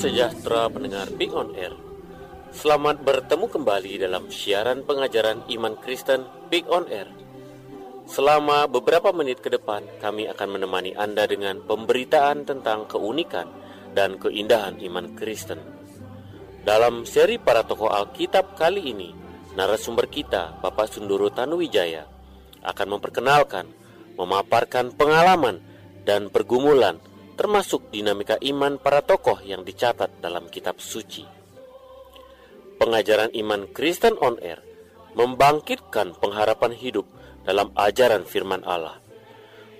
Sejahtera pendengar Big On Air. Selamat bertemu kembali dalam siaran pengajaran iman Kristen Big On Air. Selama beberapa menit ke depan, kami akan menemani Anda dengan pemberitaan tentang keunikan dan keindahan iman Kristen. Dalam seri para tokoh Alkitab kali ini, narasumber kita, Bapak Sundoro Tanuwijaya, akan memperkenalkan, memaparkan pengalaman dan pergumulan termasuk dinamika iman para tokoh yang dicatat dalam kitab suci. Pengajaran iman Kristen on Air membangkitkan pengharapan hidup dalam ajaran firman Allah.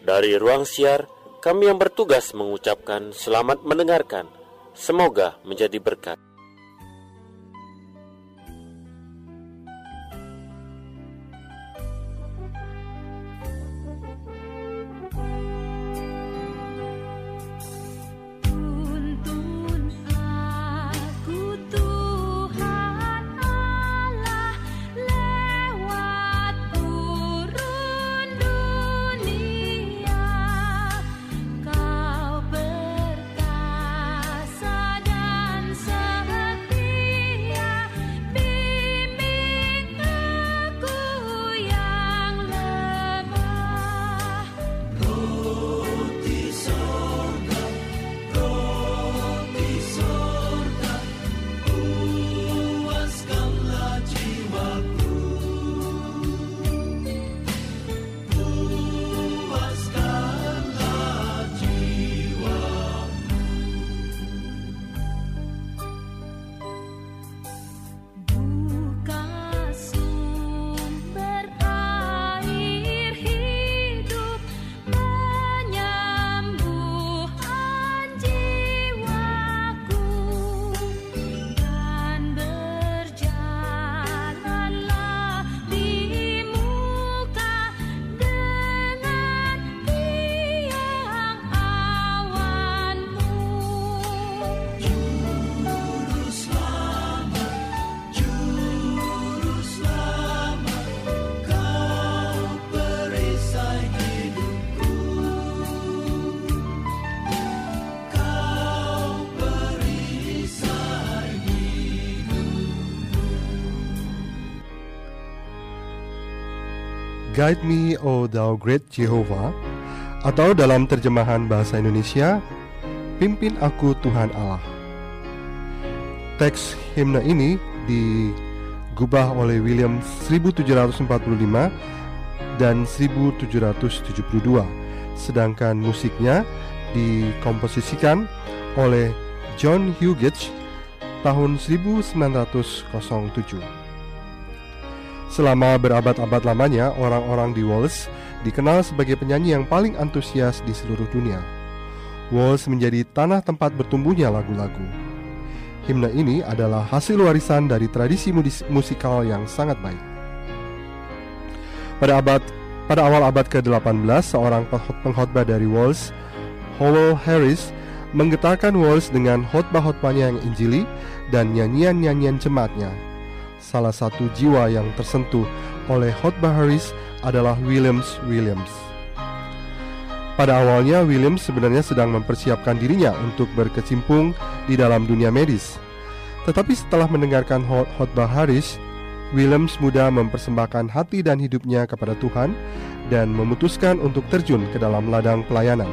Dari ruang siar, kami yang bertugas mengucapkan selamat mendengarkan. Semoga menjadi berkat. Guide me, O Thou Great Jehovah, atau dalam terjemahan bahasa Indonesia, Pimpin aku Tuhan Allah. Teks himne ini digubah oleh William 1745 dan 1772, sedangkan musiknya dikomposisikan oleh John Hughes tahun 1907. Selama berabad-abad lamanya, orang-orang di Wales dikenal sebagai penyanyi yang paling antusias di seluruh dunia. Wales menjadi tanah tempat bertumbuhnya lagu-lagu. Himne ini adalah hasil warisan dari tradisi musikal yang sangat baik. Pada abad pada awal abad ke-18, seorang pengkhotbah dari Wales, Howell Harris, menggetarkan Wales dengan khotbah-khotbahnya yang injili dan nyanyian-nyanyian cematnya salah satu jiwa yang tersentuh oleh khotbah Harris adalah Williams Williams. Pada awalnya Williams sebenarnya sedang mempersiapkan dirinya untuk berkecimpung di dalam dunia medis. Tetapi setelah mendengarkan khotbah Harris, Williams mudah mempersembahkan hati dan hidupnya kepada Tuhan dan memutuskan untuk terjun ke dalam ladang pelayanan.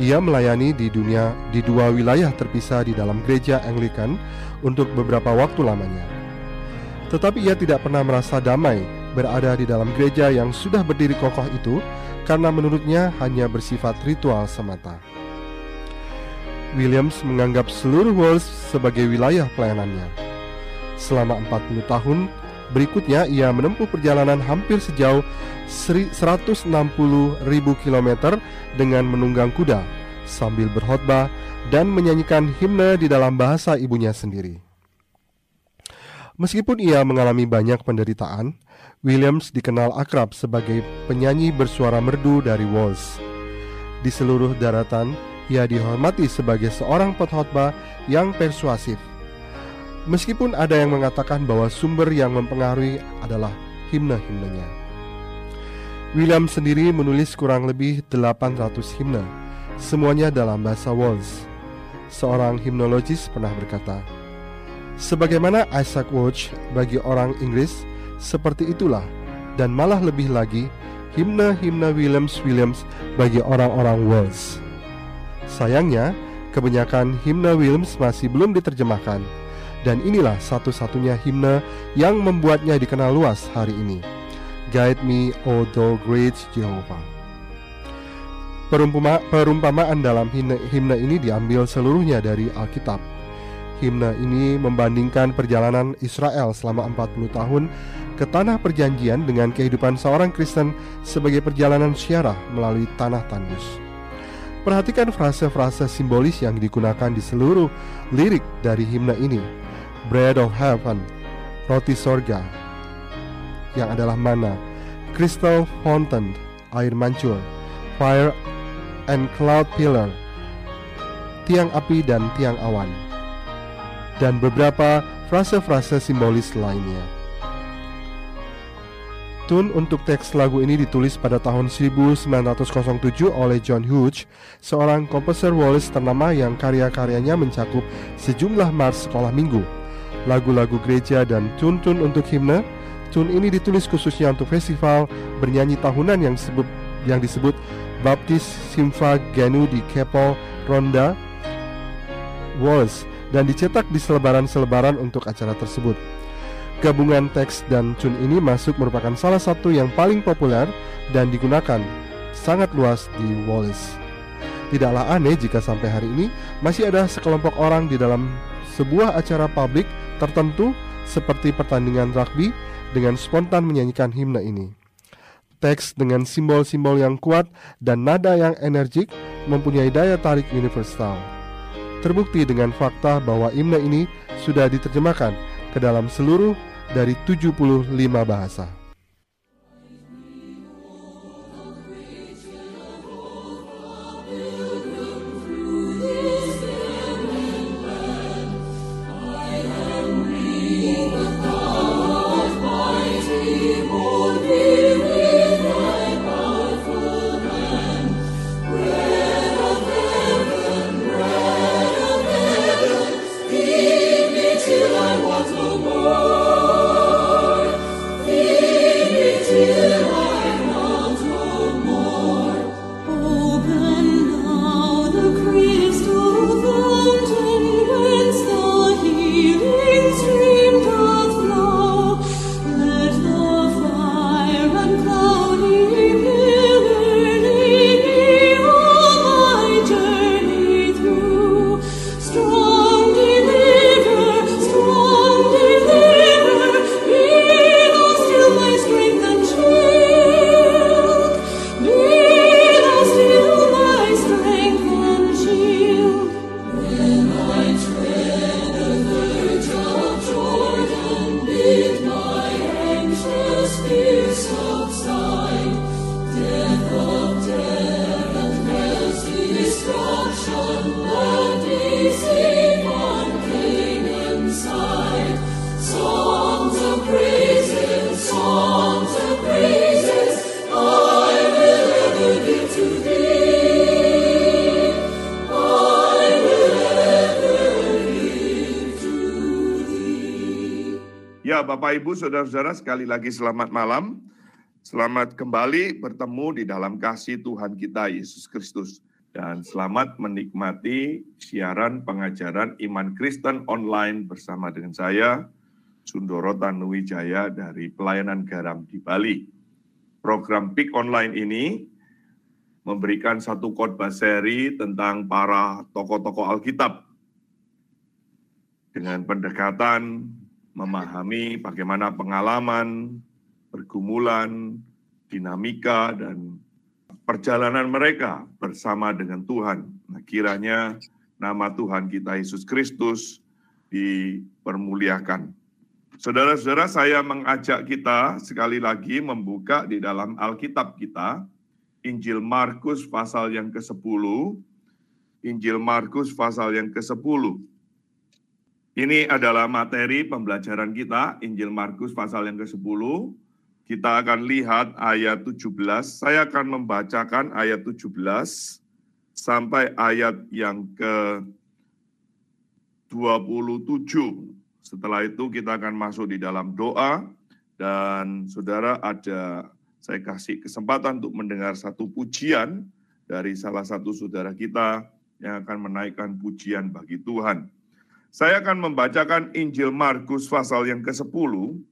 Ia melayani di dunia di dua wilayah terpisah di dalam gereja Anglikan untuk beberapa waktu lamanya. Tetapi ia tidak pernah merasa damai berada di dalam gereja yang sudah berdiri kokoh itu karena menurutnya hanya bersifat ritual semata. Williams menganggap seluruh Wales sebagai wilayah pelayanannya. Selama 40 tahun berikutnya ia menempuh perjalanan hampir sejauh 160 ribu kilometer dengan menunggang kuda sambil berkhotbah dan menyanyikan himne di dalam bahasa ibunya sendiri. Meskipun ia mengalami banyak penderitaan, Williams dikenal akrab sebagai penyanyi bersuara merdu dari Wales. Di seluruh daratan, ia dihormati sebagai seorang pengkhotbah yang persuasif. Meskipun ada yang mengatakan bahwa sumber yang mempengaruhi adalah himne-himnenya. William sendiri menulis kurang lebih 800 himne, semuanya dalam bahasa Wales. seorang himnologis pernah berkata, Sebagaimana Isaac Watch bagi orang Inggris, seperti itulah, dan malah lebih lagi, himne-himne Williams-Williams bagi orang-orang Wales. Sayangnya, kebanyakan himne Williams masih belum diterjemahkan, dan inilah satu-satunya himne yang membuatnya dikenal luas hari ini. Guide me, O thou great Jehovah. Perumpama, perumpamaan dalam himne, himne ini diambil seluruhnya dari Alkitab. Himne ini membandingkan perjalanan Israel selama 40 tahun ke tanah perjanjian dengan kehidupan seorang Kristen sebagai perjalanan syarah melalui tanah tandus. Perhatikan frase-frase simbolis yang digunakan di seluruh lirik dari himne ini. Bread of Heaven, roti sorga, yang adalah mana, crystal fountain, air mancur, fire and cloud pillar, tiang api dan tiang awan, dan beberapa frase-frase simbolis lainnya. Tune untuk teks lagu ini ditulis pada tahun 1907 oleh John Hughes, seorang komposer Wallace ternama yang karya-karyanya mencakup sejumlah mars sekolah minggu, lagu-lagu gereja dan tune-tune untuk himne. Tune ini ditulis khususnya untuk festival bernyanyi tahunan yang disebut, yang disebut Baptis Simfa Genu di Kepo Ronda Wallace dan dicetak di selebaran-selebaran untuk acara tersebut. Gabungan teks dan tune ini masuk merupakan salah satu yang paling populer dan digunakan sangat luas di Wallace. Tidaklah aneh jika sampai hari ini masih ada sekelompok orang di dalam sebuah acara publik tertentu seperti pertandingan rugby dengan spontan menyanyikan himne ini. Teks dengan simbol-simbol yang kuat dan nada yang energik mempunyai daya tarik universal. Terbukti dengan fakta bahwa himne ini sudah diterjemahkan ke dalam seluruh dari 75 bahasa. Ibu, Saudara-saudara, sekali lagi selamat malam. Selamat kembali bertemu di dalam kasih Tuhan kita Yesus Kristus dan selamat menikmati siaran pengajaran iman Kristen online bersama dengan saya Sundoro Tanuwijaya dari Pelayanan Garam di Bali. Program PIK online ini memberikan satu khotbah seri tentang para tokoh-tokoh Alkitab dengan pendekatan memahami bagaimana pengalaman, pergumulan, dinamika, dan perjalanan mereka bersama dengan Tuhan. Nah, kiranya nama Tuhan kita Yesus Kristus dipermuliakan. Saudara-saudara, saya mengajak kita sekali lagi membuka di dalam Alkitab kita, Injil Markus pasal yang ke-10, Injil Markus pasal yang ke-10. Ini adalah materi pembelajaran kita, Injil Markus pasal yang ke-10. Kita akan lihat ayat 17. Saya akan membacakan ayat 17 sampai ayat yang ke 27. Setelah itu kita akan masuk di dalam doa dan saudara ada saya kasih kesempatan untuk mendengar satu pujian dari salah satu saudara kita yang akan menaikkan pujian bagi Tuhan. Saya akan membacakan Injil Markus pasal yang ke-10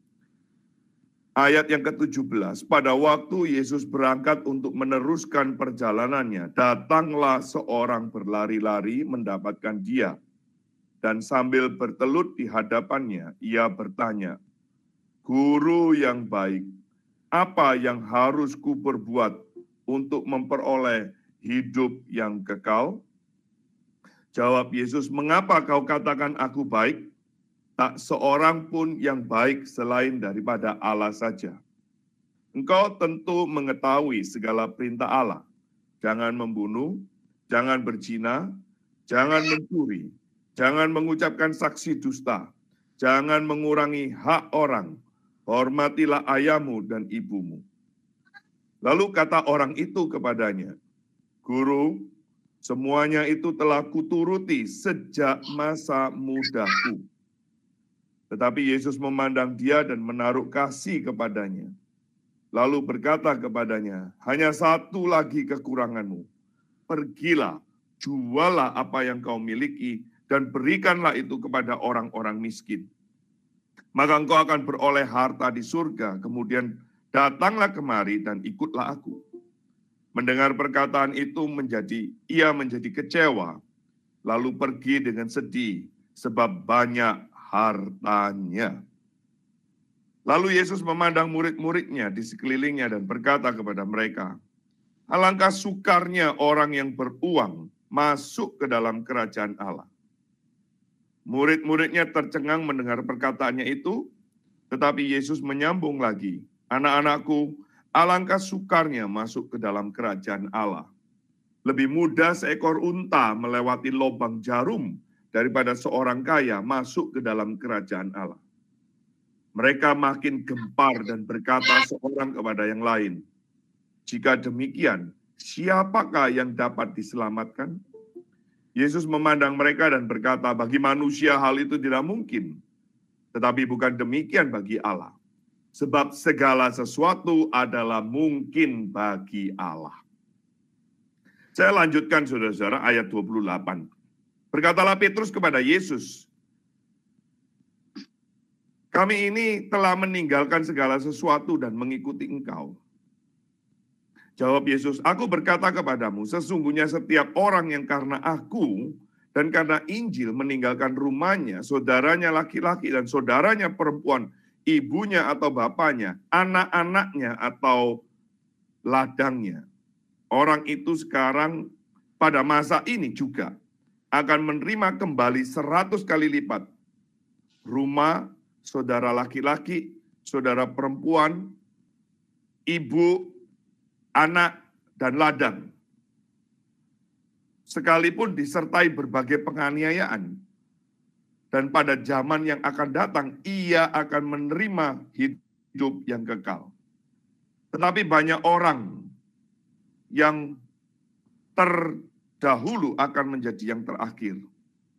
ayat yang ke-17. Pada waktu Yesus berangkat untuk meneruskan perjalanannya, datanglah seorang berlari-lari mendapatkan dia dan sambil bertelut di hadapannya, ia bertanya, Guru yang baik, apa yang harus ku perbuat untuk memperoleh hidup yang kekal? Jawab Yesus, mengapa kau katakan aku baik? Tak seorang pun yang baik selain daripada Allah saja. Engkau tentu mengetahui segala perintah Allah. Jangan membunuh, jangan berzina, jangan mencuri, Jangan mengucapkan saksi dusta. Jangan mengurangi hak orang. Hormatilah ayahmu dan ibumu. Lalu kata orang itu kepadanya, Guru, semuanya itu telah kuturuti sejak masa mudaku. Tetapi Yesus memandang dia dan menaruh kasih kepadanya. Lalu berkata kepadanya, hanya satu lagi kekuranganmu. Pergilah, jualah apa yang kau miliki, dan berikanlah itu kepada orang-orang miskin. Maka engkau akan beroleh harta di surga, kemudian datanglah kemari dan ikutlah aku. Mendengar perkataan itu menjadi ia menjadi kecewa, lalu pergi dengan sedih sebab banyak hartanya. Lalu Yesus memandang murid-muridnya di sekelilingnya dan berkata kepada mereka, Alangkah sukarnya orang yang beruang masuk ke dalam kerajaan Allah. Murid-muridnya tercengang mendengar perkataannya itu, tetapi Yesus menyambung lagi, Anak-anakku, alangkah sukarnya masuk ke dalam kerajaan Allah. Lebih mudah seekor unta melewati lubang jarum daripada seorang kaya masuk ke dalam kerajaan Allah. Mereka makin gempar dan berkata seorang kepada yang lain, "Jika demikian, siapakah yang dapat diselamatkan?" Yesus memandang mereka dan berkata, bagi manusia hal itu tidak mungkin. Tetapi bukan demikian bagi Allah. Sebab segala sesuatu adalah mungkin bagi Allah. Saya lanjutkan saudara-saudara ayat 28. Berkatalah Petrus kepada Yesus, kami ini telah meninggalkan segala sesuatu dan mengikuti engkau. Jawab Yesus, aku berkata kepadamu, sesungguhnya setiap orang yang karena aku dan karena Injil meninggalkan rumahnya, saudaranya laki-laki dan saudaranya perempuan, ibunya atau bapaknya, anak-anaknya atau ladangnya. Orang itu sekarang pada masa ini juga akan menerima kembali seratus kali lipat rumah, saudara laki-laki, saudara perempuan, ibu, anak, dan ladang. Sekalipun disertai berbagai penganiayaan, dan pada zaman yang akan datang, ia akan menerima hidup yang kekal. Tetapi banyak orang yang terdahulu akan menjadi yang terakhir,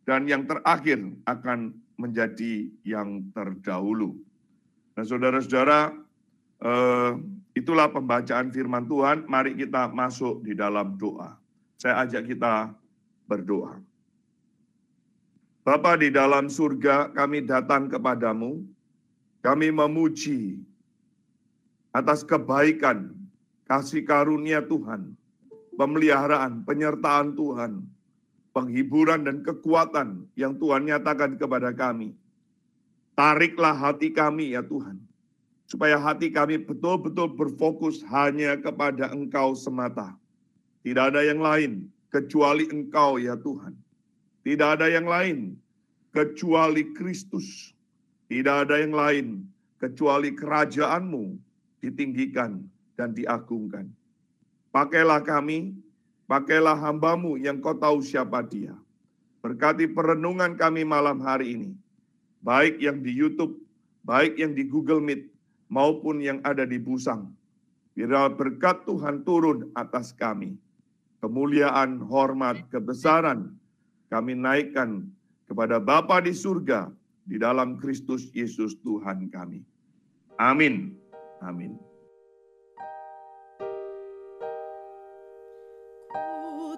dan yang terakhir akan menjadi yang terdahulu. Nah, saudara-saudara, eh, Itulah pembacaan firman Tuhan. Mari kita masuk di dalam doa. Saya ajak kita berdoa. Bapa di dalam surga, kami datang kepadamu. Kami memuji atas kebaikan, kasih karunia Tuhan, pemeliharaan, penyertaan Tuhan, penghiburan dan kekuatan yang Tuhan nyatakan kepada kami. Tariklah hati kami ya Tuhan supaya hati kami betul-betul berfokus hanya kepada Engkau semata. Tidak ada yang lain kecuali Engkau ya Tuhan. Tidak ada yang lain kecuali Kristus. Tidak ada yang lain kecuali kerajaanmu ditinggikan dan diagungkan. Pakailah kami, pakailah hambamu yang kau tahu siapa dia. Berkati perenungan kami malam hari ini. Baik yang di Youtube, baik yang di Google Meet, maupun yang ada di busang. Biarlah berkat Tuhan turun atas kami. Kemuliaan, hormat, kebesaran kami naikkan kepada Bapa di surga di dalam Kristus Yesus Tuhan kami. Amin. Amin. Ku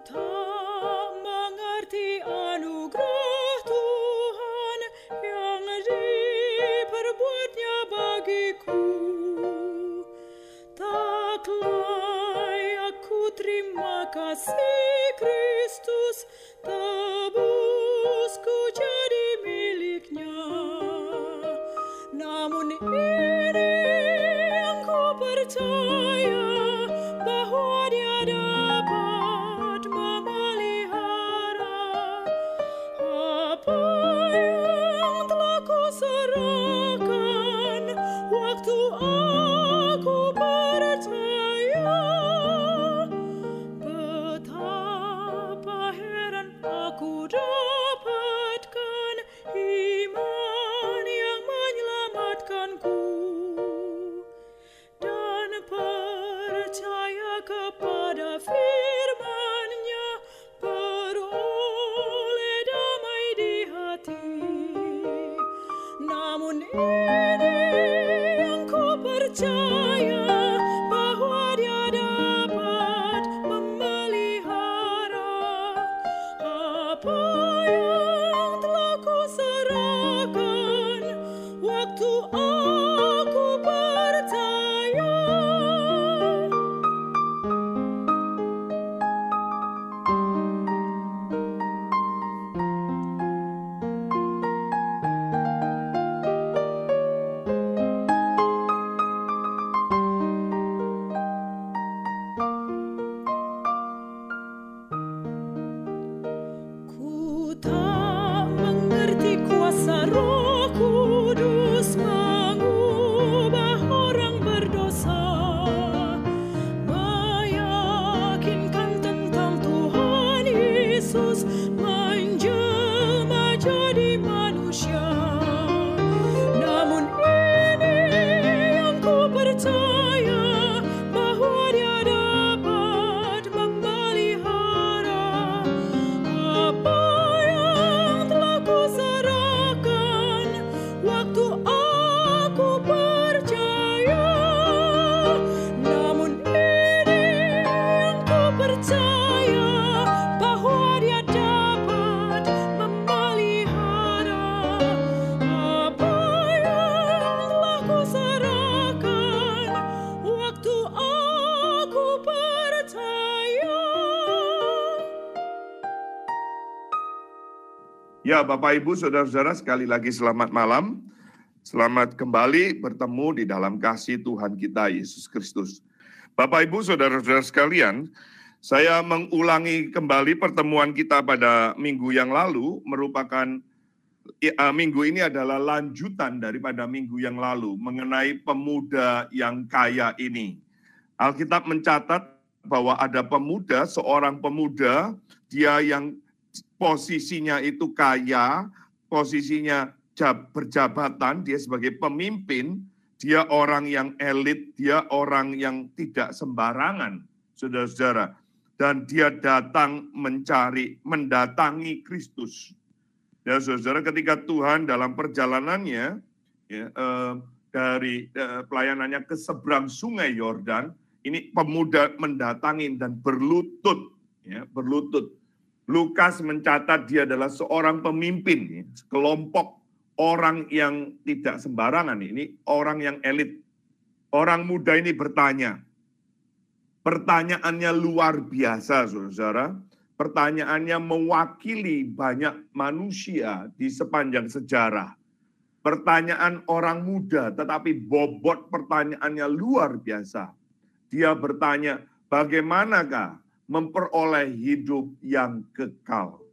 Ya, Bapak Ibu, Saudara-saudara, sekali lagi selamat malam. Selamat kembali bertemu di dalam kasih Tuhan kita Yesus Kristus. Bapak Ibu, Saudara-saudara sekalian, saya mengulangi kembali pertemuan kita pada minggu yang lalu merupakan eh, minggu ini adalah lanjutan daripada minggu yang lalu mengenai pemuda yang kaya ini. Alkitab mencatat bahwa ada pemuda, seorang pemuda, dia yang posisinya itu kaya, posisinya jab- berjabatan, dia sebagai pemimpin, dia orang yang elit, dia orang yang tidak sembarangan, saudara-saudara. Dan dia datang mencari, mendatangi Kristus. Ya, saudara, ketika Tuhan dalam perjalanannya ya, eh, dari eh, pelayanannya ke seberang Sungai Yordan, ini pemuda mendatangi dan berlutut, ya, berlutut. Lukas mencatat dia adalah seorang pemimpin, ya, kelompok orang yang tidak sembarangan. Ini orang yang elit. Orang muda ini bertanya. Pertanyaannya luar biasa, saudara. Pertanyaannya mewakili banyak manusia di sepanjang sejarah. Pertanyaan orang muda, tetapi bobot pertanyaannya luar biasa. Dia bertanya, bagaimanakah memperoleh hidup yang kekal?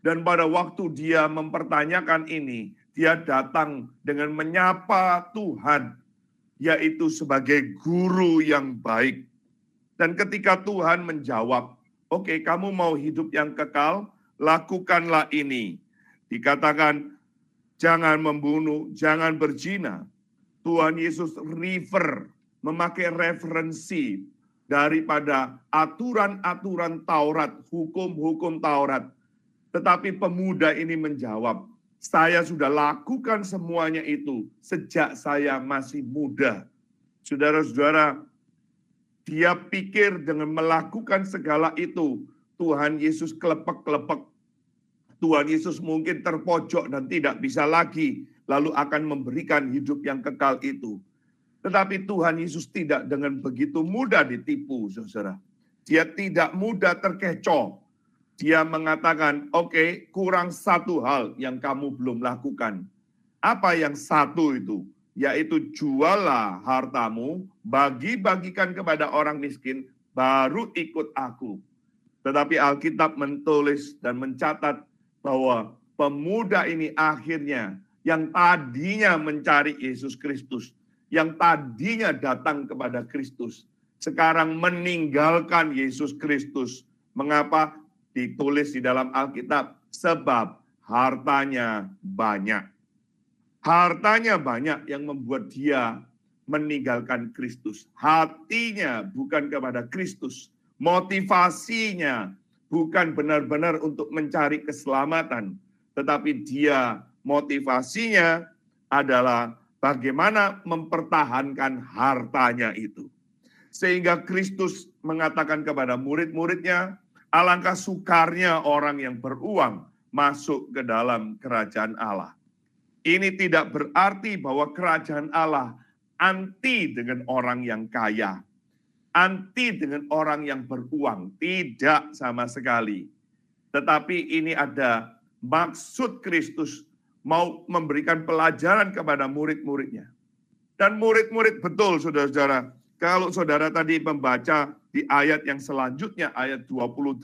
Dan pada waktu dia mempertanyakan ini, dia datang dengan menyapa Tuhan, yaitu sebagai guru yang baik. Dan ketika Tuhan menjawab, "Oke, kamu mau hidup yang kekal, lakukanlah ini." Dikatakan, "Jangan membunuh, jangan berzina." Tuhan Yesus refer, memakai referensi daripada aturan-aturan Taurat, hukum-hukum Taurat Tetapi pemuda ini menjawab, saya sudah lakukan semuanya itu sejak saya masih muda. Saudara-saudara, dia pikir dengan melakukan segala itu, Tuhan Yesus kelepek-kelepek. Tuhan Yesus mungkin terpojok dan tidak bisa lagi, lalu akan memberikan hidup yang kekal itu. Tetapi Tuhan Yesus tidak dengan begitu mudah ditipu, saudara. Dia tidak mudah terkecoh. Dia mengatakan, oke, okay, kurang satu hal yang kamu belum lakukan. Apa yang satu itu? Yaitu jualah hartamu, bagi-bagikan kepada orang miskin, baru ikut aku. Tetapi Alkitab menulis dan mencatat bahwa pemuda ini akhirnya yang tadinya mencari Yesus Kristus, yang tadinya datang kepada Kristus, sekarang meninggalkan Yesus Kristus. Mengapa? Ditulis di dalam Alkitab, sebab hartanya banyak. Hartanya banyak yang membuat dia meninggalkan Kristus. Hatinya bukan kepada Kristus. Motivasinya bukan benar-benar untuk mencari keselamatan, tetapi dia motivasinya adalah bagaimana mempertahankan hartanya itu. Sehingga Kristus mengatakan kepada murid-muridnya, alangkah sukarnya orang yang beruang masuk ke dalam kerajaan Allah. Ini tidak berarti bahwa kerajaan Allah anti dengan orang yang kaya, anti dengan orang yang beruang, tidak sama sekali. Tetapi ini ada maksud Kristus mau memberikan pelajaran kepada murid-muridnya. Dan murid-murid betul saudara-saudara, kalau saudara tadi membaca di ayat yang selanjutnya, ayat 28,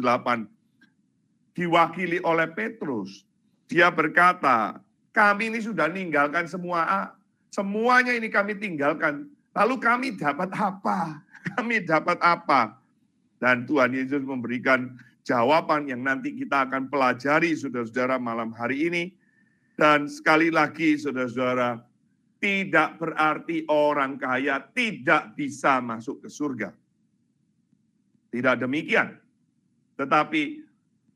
diwakili oleh Petrus. Dia berkata, kami ini sudah meninggalkan semua, semuanya ini kami tinggalkan. Lalu kami dapat apa? Kami dapat apa? Dan Tuhan Yesus memberikan jawaban yang nanti kita akan pelajari saudara-saudara malam hari ini dan sekali lagi saudara-saudara, tidak berarti orang kaya tidak bisa masuk ke surga. Tidak demikian. Tetapi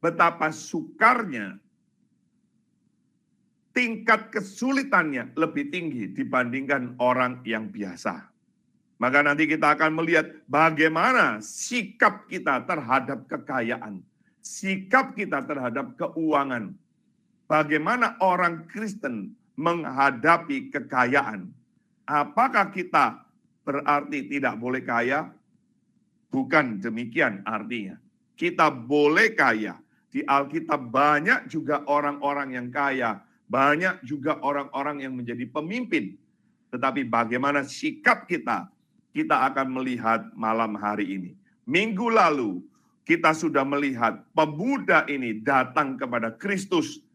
betapa sukarnya tingkat kesulitannya lebih tinggi dibandingkan orang yang biasa. Maka nanti kita akan melihat bagaimana sikap kita terhadap kekayaan, sikap kita terhadap keuangan, bagaimana orang Kristen menghadapi kekayaan. Apakah kita berarti tidak boleh kaya? Bukan demikian artinya. Kita boleh kaya. Di Alkitab banyak juga orang-orang yang kaya, banyak juga orang-orang yang menjadi pemimpin. Tetapi bagaimana sikap kita? Kita akan melihat malam hari ini. Minggu lalu kita sudah melihat pemuda ini datang kepada Kristus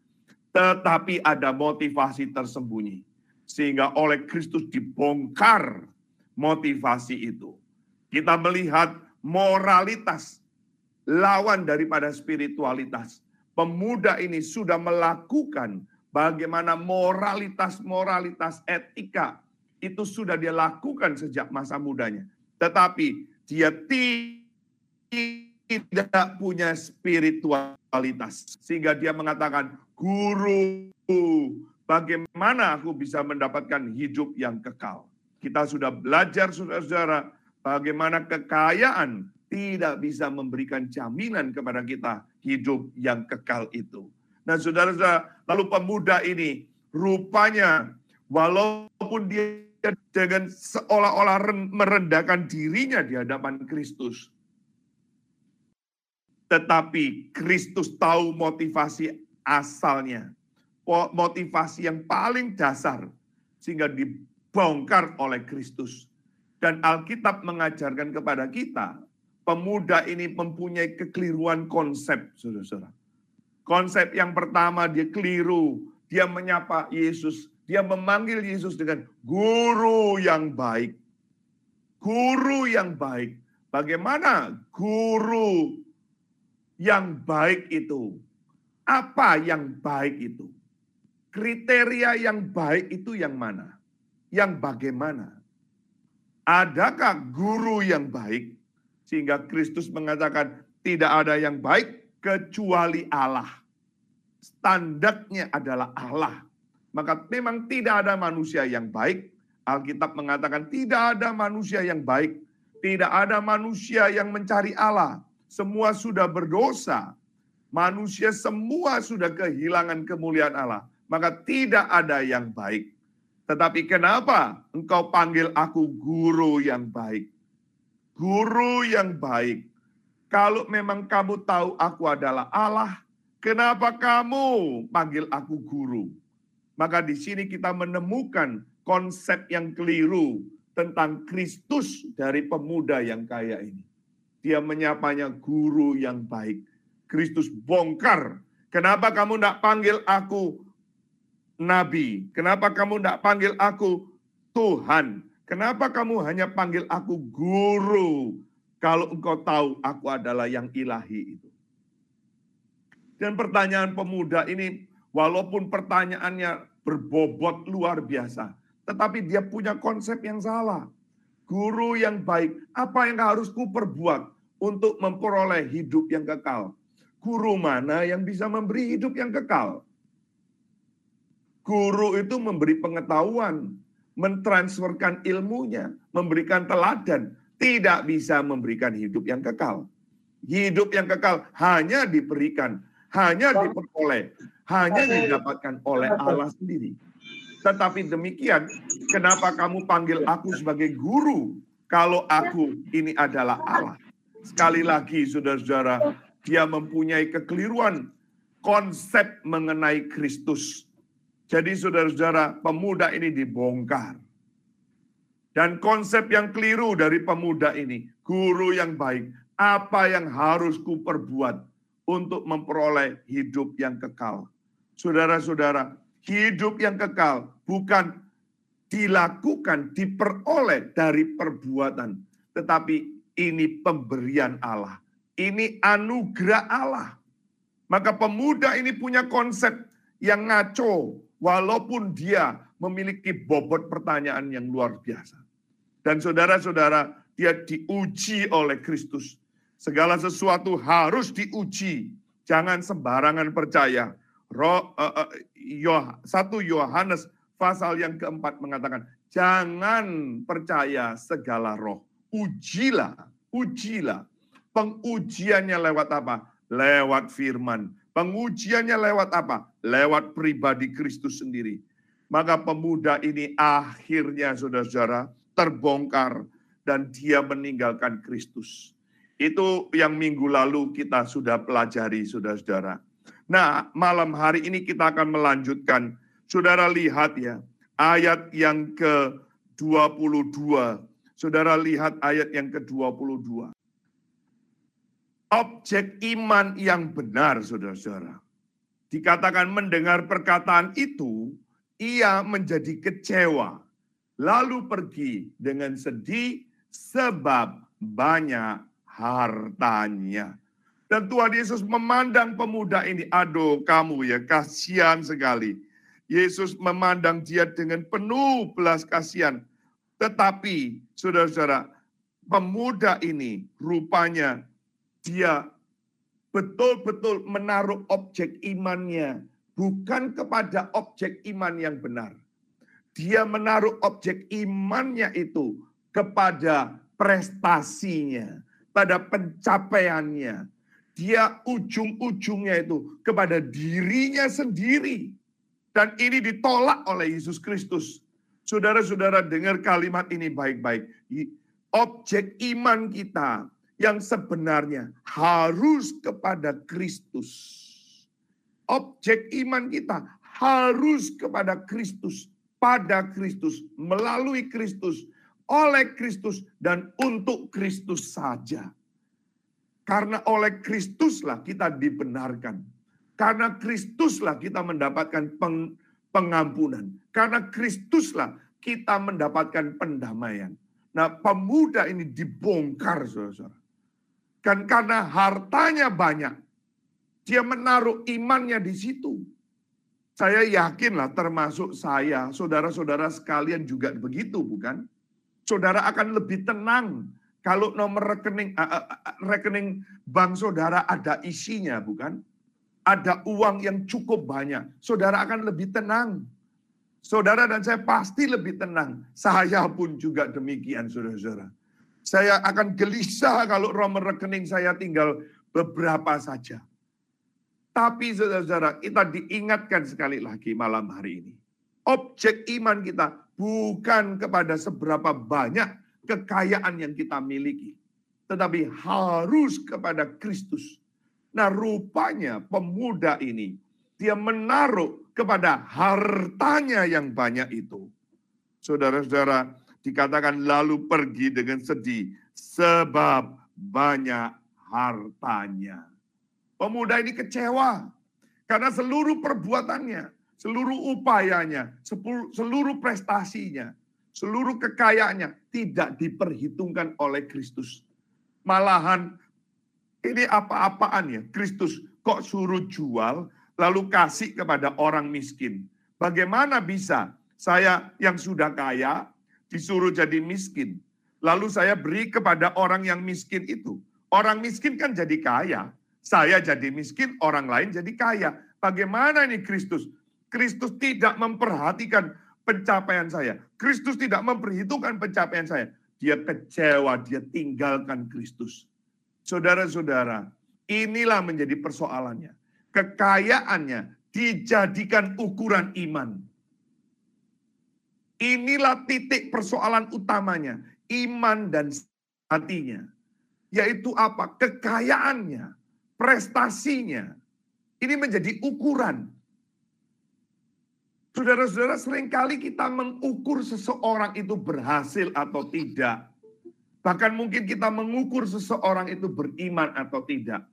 tetapi ada motivasi tersembunyi. Sehingga oleh Kristus dibongkar motivasi itu. Kita melihat moralitas lawan daripada spiritualitas. Pemuda ini sudah melakukan bagaimana moralitas-moralitas etika itu sudah dia lakukan sejak masa mudanya. Tetapi dia tidak punya spiritualitas. Sehingga dia mengatakan, Guru, bagaimana aku bisa mendapatkan hidup yang kekal? Kita sudah belajar, saudara-saudara, bagaimana kekayaan tidak bisa memberikan jaminan kepada kita hidup yang kekal itu. Nah, saudara-saudara, lalu pemuda ini rupanya walaupun dia dengan seolah-olah merendahkan dirinya di hadapan Kristus, tetapi Kristus tahu motivasi asalnya. Motivasi yang paling dasar sehingga dibongkar oleh Kristus. Dan Alkitab mengajarkan kepada kita, pemuda ini mempunyai kekeliruan konsep, saudara-saudara. Konsep yang pertama dia keliru, dia menyapa Yesus, dia memanggil Yesus dengan guru yang baik. Guru yang baik. Bagaimana guru yang baik itu? Apa yang baik itu? Kriteria yang baik itu yang mana? Yang bagaimana? Adakah guru yang baik? Sehingga Kristus mengatakan tidak ada yang baik kecuali Allah. standarnya adalah Allah. Maka memang tidak ada manusia yang baik. Alkitab mengatakan tidak ada manusia yang baik. Tidak ada manusia yang mencari Allah. Semua sudah berdosa. Manusia semua sudah kehilangan kemuliaan Allah. Maka tidak ada yang baik. Tetapi kenapa engkau panggil aku guru yang baik? Guru yang baik. Kalau memang kamu tahu aku adalah Allah, kenapa kamu panggil aku guru? Maka di sini kita menemukan konsep yang keliru tentang Kristus dari pemuda yang kaya ini. Dia menyapanya guru yang baik. Kristus bongkar. Kenapa kamu tidak panggil aku nabi? Kenapa kamu tidak panggil aku Tuhan? Kenapa kamu hanya panggil aku guru? Kalau engkau tahu aku adalah yang ilahi itu. Dan pertanyaan pemuda ini, walaupun pertanyaannya berbobot luar biasa, tetapi dia punya konsep yang salah. Guru yang baik, apa yang harus ku perbuat untuk memperoleh hidup yang kekal? Guru mana yang bisa memberi hidup yang kekal? Guru itu memberi pengetahuan, mentransferkan ilmunya, memberikan teladan, tidak bisa memberikan hidup yang kekal. Hidup yang kekal hanya diberikan, hanya diperoleh, hanya didapatkan oleh Allah sendiri. Tetapi demikian, kenapa kamu panggil aku sebagai guru kalau aku ini adalah Allah? Sekali lagi, saudara-saudara, dia mempunyai kekeliruan konsep mengenai Kristus. Jadi saudara-saudara, pemuda ini dibongkar. Dan konsep yang keliru dari pemuda ini, guru yang baik, apa yang harus ku perbuat untuk memperoleh hidup yang kekal. Saudara-saudara, hidup yang kekal bukan dilakukan, diperoleh dari perbuatan. Tetapi ini pemberian Allah. Ini anugerah Allah. Maka pemuda ini punya konsep yang ngaco, walaupun dia memiliki bobot pertanyaan yang luar biasa. Dan saudara-saudara, dia diuji oleh Kristus. Segala sesuatu harus diuji. Jangan sembarangan percaya. Roh, uh, uh, Yoh, 1 Yohanes pasal yang keempat mengatakan, jangan percaya segala roh. Ujilah, ujilah. Pengujiannya lewat apa? Lewat firman. Pengujiannya lewat apa? Lewat pribadi Kristus sendiri. Maka pemuda ini akhirnya saudara-saudara terbongkar dan dia meninggalkan Kristus. Itu yang minggu lalu kita sudah pelajari saudara-saudara. Nah, malam hari ini kita akan melanjutkan. Saudara lihat ya, ayat yang ke-22. Saudara lihat ayat yang ke-22 objek iman yang benar, saudara-saudara. Dikatakan mendengar perkataan itu, ia menjadi kecewa, lalu pergi dengan sedih sebab banyak hartanya. Dan Tuhan Yesus memandang pemuda ini, aduh kamu ya kasihan sekali. Yesus memandang dia dengan penuh belas kasihan. Tetapi saudara-saudara, pemuda ini rupanya dia betul-betul menaruh objek imannya bukan kepada objek iman yang benar. Dia menaruh objek imannya itu kepada prestasinya, pada pencapaiannya. Dia ujung-ujungnya itu kepada dirinya sendiri. Dan ini ditolak oleh Yesus Kristus. Saudara-saudara dengar kalimat ini baik-baik. Objek iman kita yang sebenarnya harus kepada Kristus. Objek iman kita harus kepada Kristus, pada Kristus, melalui Kristus, oleh Kristus, dan untuk Kristus saja. Karena oleh Kristuslah kita dibenarkan. Karena Kristuslah kita mendapatkan peng, pengampunan. Karena Kristuslah kita mendapatkan pendamaian. Nah, pemuda ini dibongkar, saudara. Kan karena hartanya banyak, dia menaruh imannya di situ. Saya yakinlah termasuk saya, saudara-saudara sekalian juga begitu bukan? Saudara akan lebih tenang kalau nomor rekening rekening bank saudara ada isinya bukan? ada uang yang cukup banyak, saudara akan lebih tenang. Saudara dan saya pasti lebih tenang. Saya pun juga demikian, saudara-saudara. Saya akan gelisah kalau nomor rekening saya tinggal beberapa saja. Tapi saudara-saudara, kita diingatkan sekali lagi malam hari ini. Objek iman kita bukan kepada seberapa banyak kekayaan yang kita miliki. Tetapi harus kepada Kristus. Nah rupanya pemuda ini, dia menaruh kepada hartanya yang banyak itu. Saudara-saudara, dikatakan lalu pergi dengan sedih sebab banyak hartanya. Pemuda ini kecewa karena seluruh perbuatannya, seluruh upayanya, seluruh prestasinya, seluruh kekayaannya tidak diperhitungkan oleh Kristus. Malahan ini apa-apaan ya? Kristus kok suruh jual lalu kasih kepada orang miskin. Bagaimana bisa saya yang sudah kaya disuruh jadi miskin? Lalu saya beri kepada orang yang miskin itu. Orang miskin kan jadi kaya. Saya jadi miskin, orang lain jadi kaya. Bagaimana ini Kristus? Kristus tidak memperhatikan pencapaian saya. Kristus tidak memperhitungkan pencapaian saya. Dia kecewa, dia tinggalkan Kristus. Saudara-saudara, inilah menjadi persoalannya kekayaannya dijadikan ukuran iman. Inilah titik persoalan utamanya, iman dan hatinya. Yaitu apa? Kekayaannya, prestasinya. Ini menjadi ukuran. Saudara-saudara, sering kali kita mengukur seseorang itu berhasil atau tidak. Bahkan mungkin kita mengukur seseorang itu beriman atau tidak.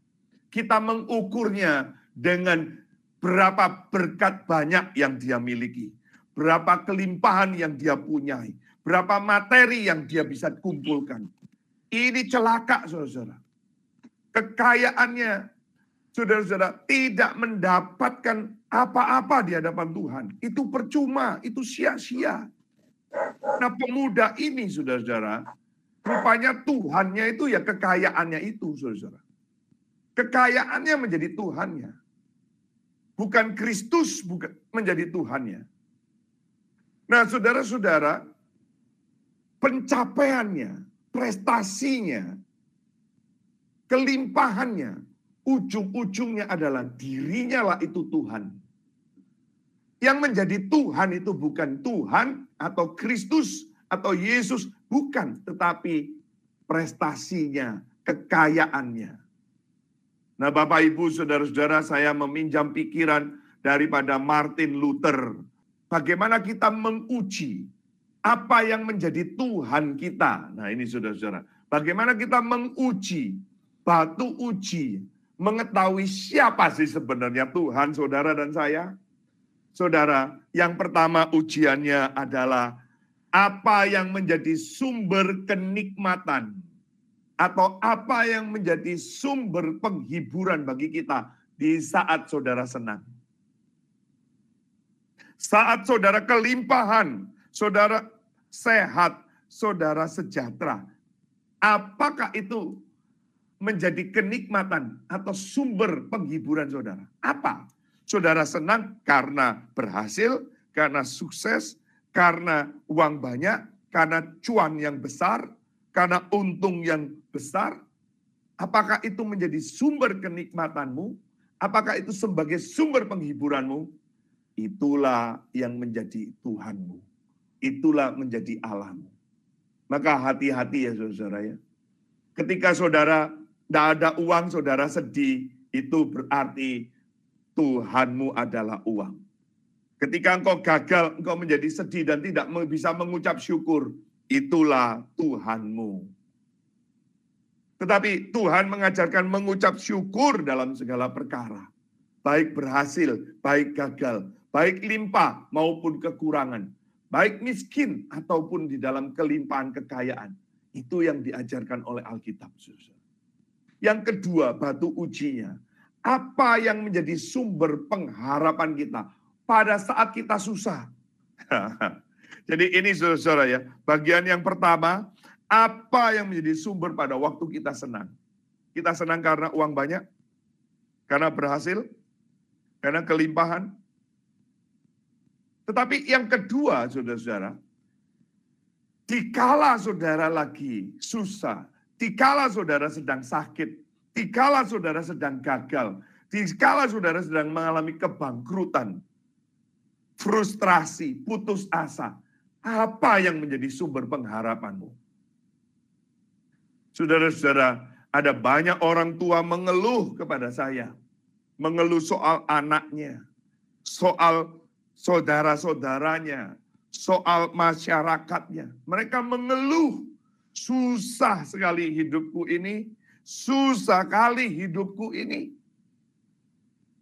Kita mengukurnya dengan berapa berkat banyak yang dia miliki, berapa kelimpahan yang dia punyai, berapa materi yang dia bisa kumpulkan. Ini celaka, saudara-saudara. Kekayaannya, saudara-saudara, tidak mendapatkan apa-apa di hadapan Tuhan. Itu percuma, itu sia-sia. Nah pemuda ini, saudara-saudara, rupanya Tuhannya itu ya kekayaannya itu, saudara-saudara. Kekayaannya menjadi Tuhannya. Bukan Kristus bukan menjadi Tuhannya. Nah saudara-saudara, pencapaiannya, prestasinya, kelimpahannya, ujung-ujungnya adalah dirinya lah itu Tuhan. Yang menjadi Tuhan itu bukan Tuhan atau Kristus atau Yesus, bukan. Tetapi prestasinya, kekayaannya. Nah Bapak Ibu Saudara-saudara saya meminjam pikiran daripada Martin Luther. Bagaimana kita menguji apa yang menjadi Tuhan kita. Nah ini saudara-saudara. Bagaimana kita menguji, batu uji, mengetahui siapa sih sebenarnya Tuhan saudara dan saya. Saudara, yang pertama ujiannya adalah apa yang menjadi sumber kenikmatan atau apa yang menjadi sumber penghiburan bagi kita di saat saudara senang. Saat saudara kelimpahan, saudara sehat, saudara sejahtera. Apakah itu menjadi kenikmatan atau sumber penghiburan saudara? Apa? Saudara senang karena berhasil, karena sukses, karena uang banyak, karena cuan yang besar, karena untung yang besar, apakah itu menjadi sumber kenikmatanmu? Apakah itu sebagai sumber penghiburanmu? Itulah yang menjadi Tuhanmu. Itulah menjadi Allahmu. Maka hati-hati ya saudara ya. Ketika saudara tidak ada uang, saudara sedih, itu berarti Tuhanmu adalah uang. Ketika engkau gagal, engkau menjadi sedih dan tidak bisa mengucap syukur, itulah Tuhanmu. Tetapi Tuhan mengajarkan mengucap syukur dalam segala perkara. Baik berhasil, baik gagal, baik limpah maupun kekurangan. Baik miskin ataupun di dalam kelimpahan kekayaan. Itu yang diajarkan oleh Alkitab. Yang kedua, batu ujinya. Apa yang menjadi sumber pengharapan kita pada saat kita susah? Jadi ini saudara-saudara ya, bagian yang pertama, apa yang menjadi sumber pada waktu kita senang? Kita senang karena uang banyak, karena berhasil, karena kelimpahan. Tetapi yang kedua, saudara-saudara, dikala saudara lagi susah, dikala saudara sedang sakit, dikala saudara sedang gagal, dikala saudara sedang mengalami kebangkrutan, frustrasi, putus asa, apa yang menjadi sumber pengharapanmu? Saudara-saudara, ada banyak orang tua mengeluh kepada saya, mengeluh soal anaknya, soal saudara-saudaranya, soal masyarakatnya. Mereka mengeluh, susah sekali hidupku ini, susah kali hidupku ini.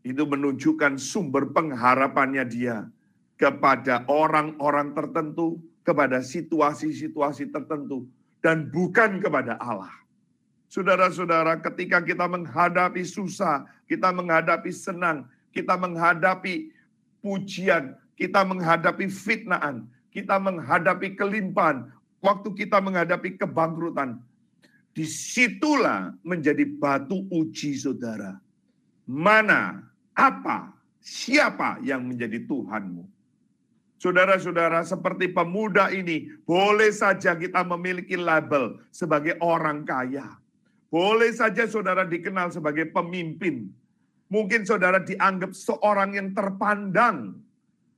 Itu menunjukkan sumber pengharapannya dia kepada orang-orang tertentu, kepada situasi-situasi tertentu, dan bukan kepada Allah. Saudara-saudara, ketika kita menghadapi susah, kita menghadapi senang, kita menghadapi pujian, kita menghadapi fitnaan, kita menghadapi kelimpahan, waktu kita menghadapi kebangkrutan, di situlah menjadi batu uji saudara. Mana, apa, siapa yang menjadi Tuhanmu? Saudara-saudara, seperti pemuda ini, boleh saja kita memiliki label sebagai orang kaya. Boleh saja saudara dikenal sebagai pemimpin. Mungkin saudara dianggap seorang yang terpandang,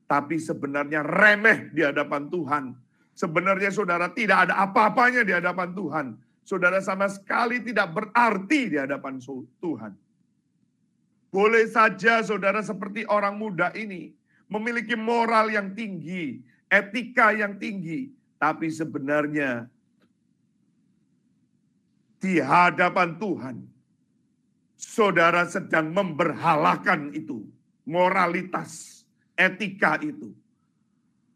tapi sebenarnya remeh di hadapan Tuhan. Sebenarnya saudara tidak ada apa-apanya di hadapan Tuhan. Saudara sama sekali tidak berarti di hadapan Tuhan. Boleh saja saudara seperti orang muda ini memiliki moral yang tinggi, etika yang tinggi, tapi sebenarnya di hadapan Tuhan, saudara sedang memberhalakan itu, moralitas, etika itu.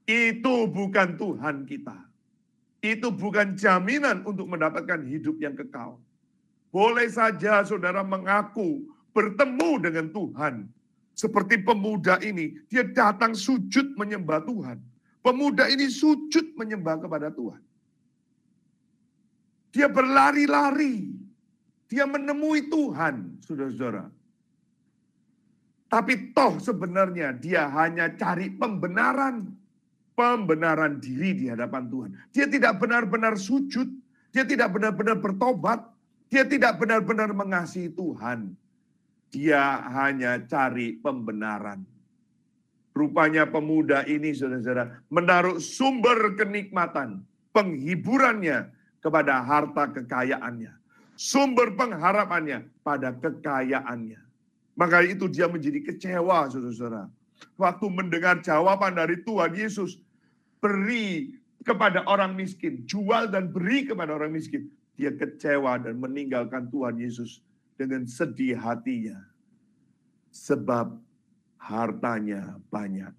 Itu bukan Tuhan kita. Itu bukan jaminan untuk mendapatkan hidup yang kekal. Boleh saja saudara mengaku bertemu dengan Tuhan. Seperti pemuda ini, dia datang sujud menyembah Tuhan. Pemuda ini sujud menyembah kepada Tuhan. Dia berlari-lari. Dia menemui Tuhan, saudara-saudara. Tapi toh sebenarnya dia hanya cari pembenaran. Pembenaran diri di hadapan Tuhan. Dia tidak benar-benar sujud. Dia tidak benar-benar bertobat. Dia tidak benar-benar mengasihi Tuhan. Dia hanya cari pembenaran. Rupanya pemuda ini saudara-saudara menaruh sumber kenikmatan, penghiburannya kepada harta kekayaannya. Sumber pengharapannya pada kekayaannya. Maka itu dia menjadi kecewa, saudara-saudara. Waktu mendengar jawaban dari Tuhan Yesus, beri kepada orang miskin, jual dan beri kepada orang miskin. Dia kecewa dan meninggalkan Tuhan Yesus dengan sedih hatinya. Sebab hartanya banyak.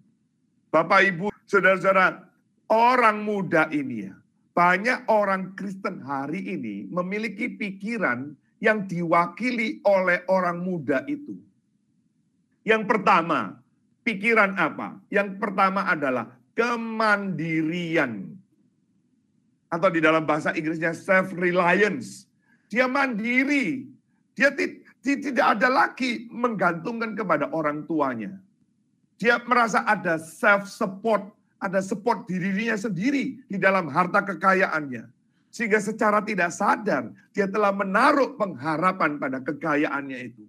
Bapak, Ibu, saudara-saudara, orang muda ini ya, banyak orang Kristen hari ini memiliki pikiran yang diwakili oleh orang muda itu. Yang pertama, pikiran apa? Yang pertama adalah kemandirian. Atau di dalam bahasa Inggrisnya self-reliance. Dia mandiri. Dia tidak ada lagi menggantungkan kepada orang tuanya. Dia merasa ada self-support ada support dirinya sendiri di dalam harta kekayaannya. Sehingga secara tidak sadar dia telah menaruh pengharapan pada kekayaannya itu.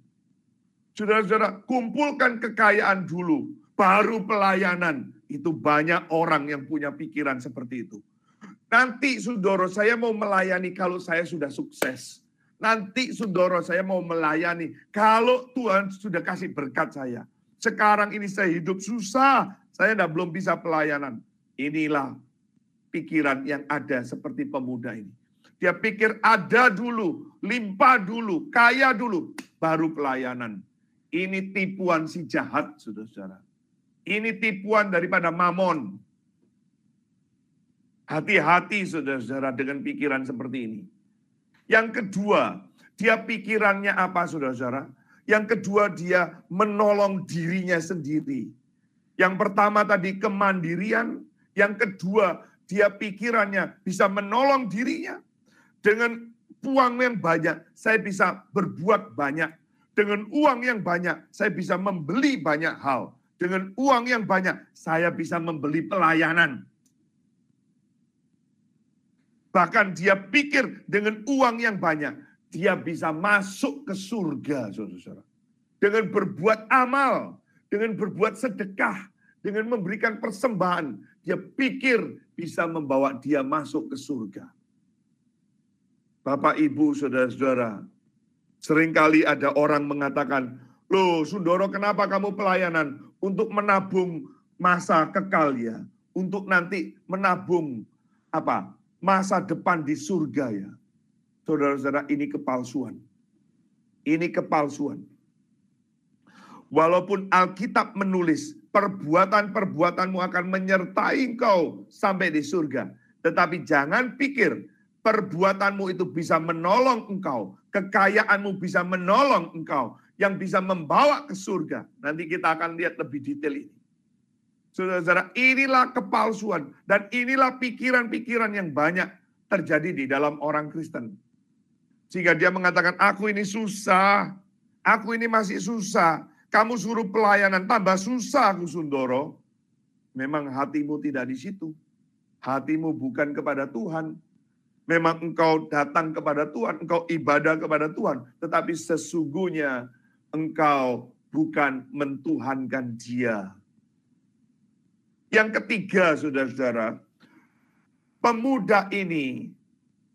Saudara-saudara, kumpulkan kekayaan dulu, baru pelayanan. Itu banyak orang yang punya pikiran seperti itu. Nanti saudara saya mau melayani kalau saya sudah sukses. Nanti saudara saya mau melayani kalau Tuhan sudah kasih berkat saya. Sekarang ini saya hidup susah, saya tidak belum bisa pelayanan. Inilah pikiran yang ada seperti pemuda ini. Dia pikir ada dulu, limpah dulu, kaya dulu, baru pelayanan. Ini tipuan si jahat, saudara-saudara. Ini tipuan daripada mamon. Hati-hati saudara-saudara dengan pikiran seperti ini. Yang kedua, dia pikirannya apa saudara-saudara? Yang kedua dia menolong dirinya sendiri. Yang pertama tadi kemandirian, yang kedua dia pikirannya bisa menolong dirinya dengan uang yang banyak. Saya bisa berbuat banyak. Dengan uang yang banyak, saya bisa membeli banyak hal. Dengan uang yang banyak, saya bisa membeli pelayanan. Bahkan dia pikir dengan uang yang banyak, dia bisa masuk ke surga, saudara-saudara. Dengan berbuat amal, dengan berbuat sedekah, dengan memberikan persembahan, dia pikir bisa membawa dia masuk ke surga. Bapak, Ibu, Saudara-saudara, sering kali ada orang mengatakan, Loh, Sundoro kenapa kamu pelayanan? Untuk menabung masa kekal ya. Untuk nanti menabung apa? Masa depan di surga ya. Saudara-saudara, ini kepalsuan. Ini kepalsuan. Walaupun Alkitab menulis perbuatan-perbuatanmu akan menyertai engkau sampai di surga. Tetapi jangan pikir perbuatanmu itu bisa menolong engkau. Kekayaanmu bisa menolong engkau. Yang bisa membawa ke surga. Nanti kita akan lihat lebih detail ini. Saudara-saudara, inilah kepalsuan. Dan inilah pikiran-pikiran yang banyak terjadi di dalam orang Kristen. Sehingga dia mengatakan, aku ini susah. Aku ini masih susah kamu suruh pelayanan tambah susah Sundoro. Memang hatimu tidak di situ. Hatimu bukan kepada Tuhan. Memang engkau datang kepada Tuhan, engkau ibadah kepada Tuhan. Tetapi sesungguhnya engkau bukan mentuhankan dia. Yang ketiga, saudara-saudara, pemuda ini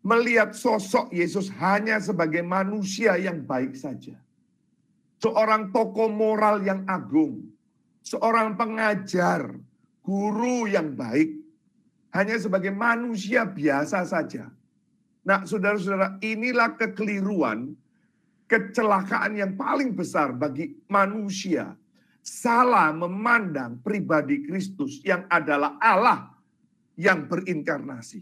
melihat sosok Yesus hanya sebagai manusia yang baik saja seorang tokoh moral yang agung, seorang pengajar, guru yang baik, hanya sebagai manusia biasa saja. Nah, saudara-saudara, inilah kekeliruan, kecelakaan yang paling besar bagi manusia. Salah memandang pribadi Kristus yang adalah Allah yang berinkarnasi.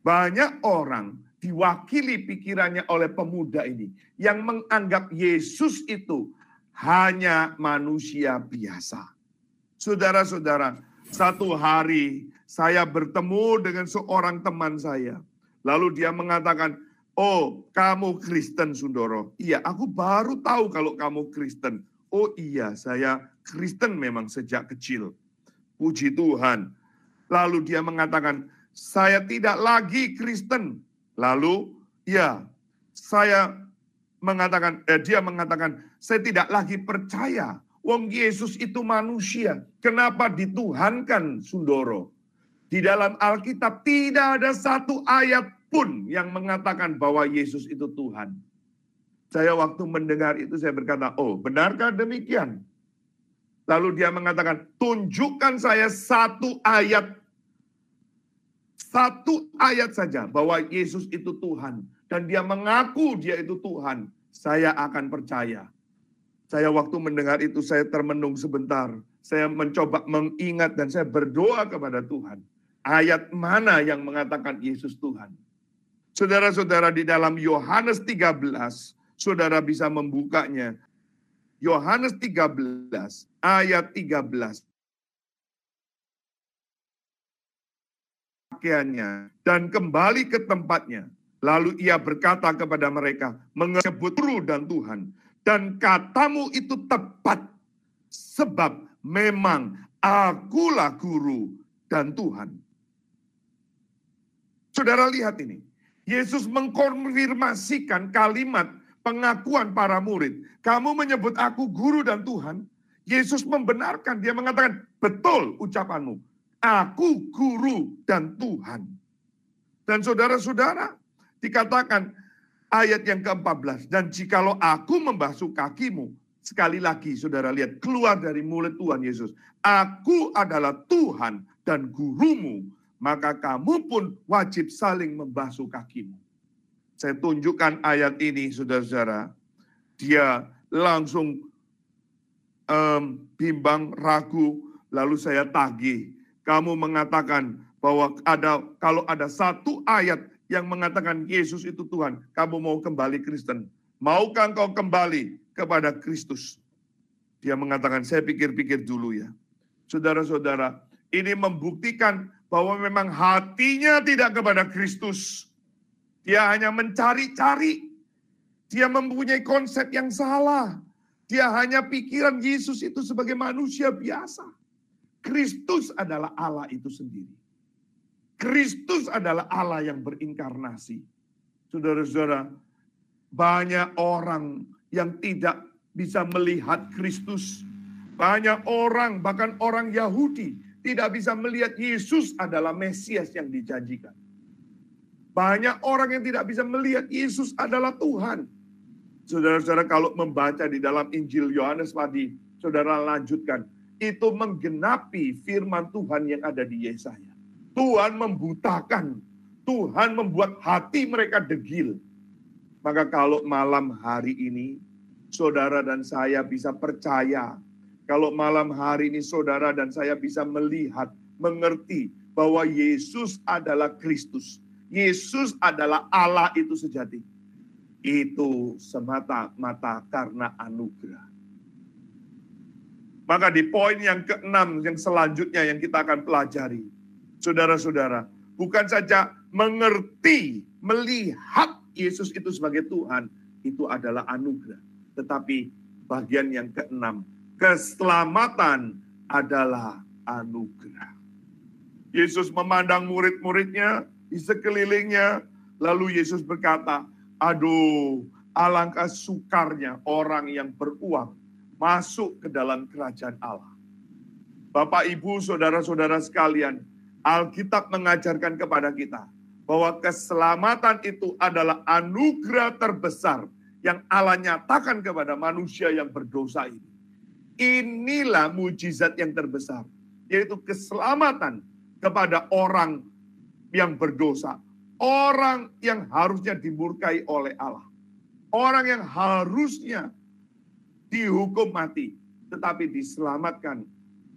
Banyak orang diwakili pikirannya oleh pemuda ini yang menganggap Yesus itu hanya manusia biasa. Saudara-saudara, satu hari saya bertemu dengan seorang teman saya. Lalu dia mengatakan, "Oh, kamu Kristen, Sundoro." "Iya, aku baru tahu kalau kamu Kristen." "Oh iya, saya Kristen memang sejak kecil." Puji Tuhan. Lalu dia mengatakan, "Saya tidak lagi Kristen, Lalu ya saya mengatakan, eh, dia mengatakan, saya tidak lagi percaya. Wong Yesus itu manusia. Kenapa dituhankan Sundoro? Di dalam Alkitab tidak ada satu ayat pun yang mengatakan bahwa Yesus itu Tuhan. Saya waktu mendengar itu saya berkata, oh benarkah demikian? Lalu dia mengatakan, tunjukkan saya satu ayat satu ayat saja bahwa Yesus itu Tuhan dan dia mengaku dia itu Tuhan, saya akan percaya. Saya waktu mendengar itu saya termenung sebentar. Saya mencoba mengingat dan saya berdoa kepada Tuhan. Ayat mana yang mengatakan Yesus Tuhan? Saudara-saudara di dalam Yohanes 13, saudara bisa membukanya. Yohanes 13 ayat 13. pakaiannya dan kembali ke tempatnya. Lalu ia berkata kepada mereka, menyebut guru dan Tuhan. Dan katamu itu tepat, sebab memang akulah guru dan Tuhan. Saudara lihat ini, Yesus mengkonfirmasikan kalimat pengakuan para murid. Kamu menyebut aku guru dan Tuhan. Yesus membenarkan, dia mengatakan, betul ucapanmu. Aku guru dan Tuhan. Dan saudara-saudara, dikatakan ayat yang ke-14. Dan jikalau aku membasuh kakimu, sekali lagi saudara lihat, keluar dari mulut Tuhan Yesus. Aku adalah Tuhan dan gurumu, maka kamu pun wajib saling membasuh kakimu. Saya tunjukkan ayat ini, saudara-saudara. Dia langsung um, bimbang, ragu, lalu saya tagih kamu mengatakan bahwa ada kalau ada satu ayat yang mengatakan Yesus itu Tuhan, kamu mau kembali Kristen. Maukah engkau kembali kepada Kristus? Dia mengatakan, saya pikir-pikir dulu ya. Saudara-saudara, ini membuktikan bahwa memang hatinya tidak kepada Kristus. Dia hanya mencari-cari. Dia mempunyai konsep yang salah. Dia hanya pikiran Yesus itu sebagai manusia biasa. Kristus adalah Allah itu sendiri. Kristus adalah Allah yang berinkarnasi. Saudara-saudara, banyak orang yang tidak bisa melihat Kristus. Banyak orang, bahkan orang Yahudi, tidak bisa melihat Yesus adalah Mesias yang dijanjikan. Banyak orang yang tidak bisa melihat Yesus adalah Tuhan. Saudara-saudara kalau membaca di dalam Injil Yohanes tadi, saudara lanjutkan. Itu menggenapi firman Tuhan yang ada di Yesaya. Tuhan membutakan. Tuhan membuat hati mereka degil. Maka kalau malam hari ini, saudara dan saya bisa percaya. Kalau malam hari ini saudara dan saya bisa melihat, mengerti bahwa Yesus adalah Kristus. Yesus adalah Allah itu sejati itu semata-mata karena anugerah. Maka di poin yang keenam yang selanjutnya yang kita akan pelajari. Saudara-saudara, bukan saja mengerti, melihat Yesus itu sebagai Tuhan, itu adalah anugerah. Tetapi bagian yang keenam, keselamatan adalah anugerah. Yesus memandang murid-muridnya di sekelilingnya, lalu Yesus berkata, Aduh, alangkah sukarnya orang yang beruang masuk ke dalam kerajaan Allah. Bapak, Ibu, saudara-saudara sekalian, Alkitab mengajarkan kepada kita bahwa keselamatan itu adalah anugerah terbesar yang Allah nyatakan kepada manusia yang berdosa ini. Inilah mujizat yang terbesar, yaitu keselamatan kepada orang yang berdosa, orang yang harusnya dimurkai oleh Allah. Orang yang harusnya dihukum mati, tetapi diselamatkan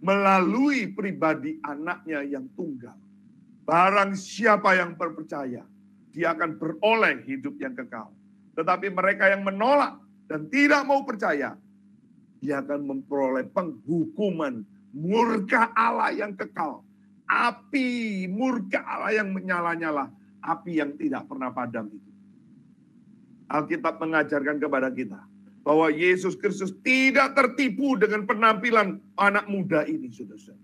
melalui pribadi anaknya yang tunggal. Barang siapa yang berpercaya, dia akan beroleh hidup yang kekal. Tetapi mereka yang menolak dan tidak mau percaya, dia akan memperoleh penghukuman murka Allah yang kekal. Api murka Allah yang menyala-nyala api yang tidak pernah padam itu. Alkitab mengajarkan kepada kita bahwa Yesus Kristus tidak tertipu dengan penampilan anak muda ini, saudara.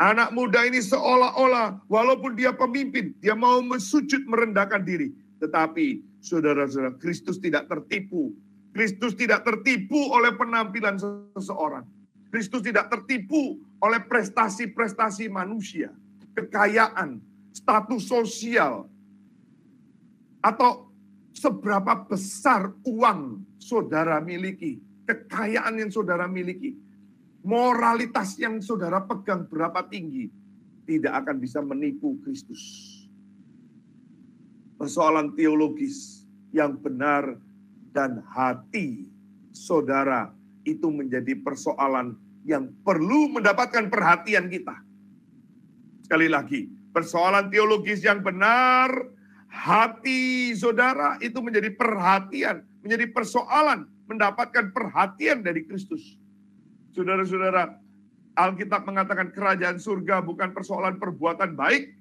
Anak muda ini seolah-olah walaupun dia pemimpin, dia mau mesujud merendahkan diri. Tetapi saudara-saudara, Kristus tidak tertipu. Kristus tidak tertipu oleh penampilan seseorang. Kristus tidak tertipu oleh prestasi-prestasi manusia, kekayaan, status sosial, atau seberapa besar uang saudara miliki, kekayaan yang saudara miliki, moralitas yang saudara pegang berapa tinggi, tidak akan bisa menipu Kristus. Persoalan teologis yang benar dan hati saudara itu menjadi persoalan yang perlu mendapatkan perhatian kita. Sekali lagi, persoalan teologis yang benar hati saudara itu menjadi perhatian, menjadi persoalan, mendapatkan perhatian dari Kristus. Saudara-saudara, Alkitab mengatakan kerajaan surga bukan persoalan perbuatan baik,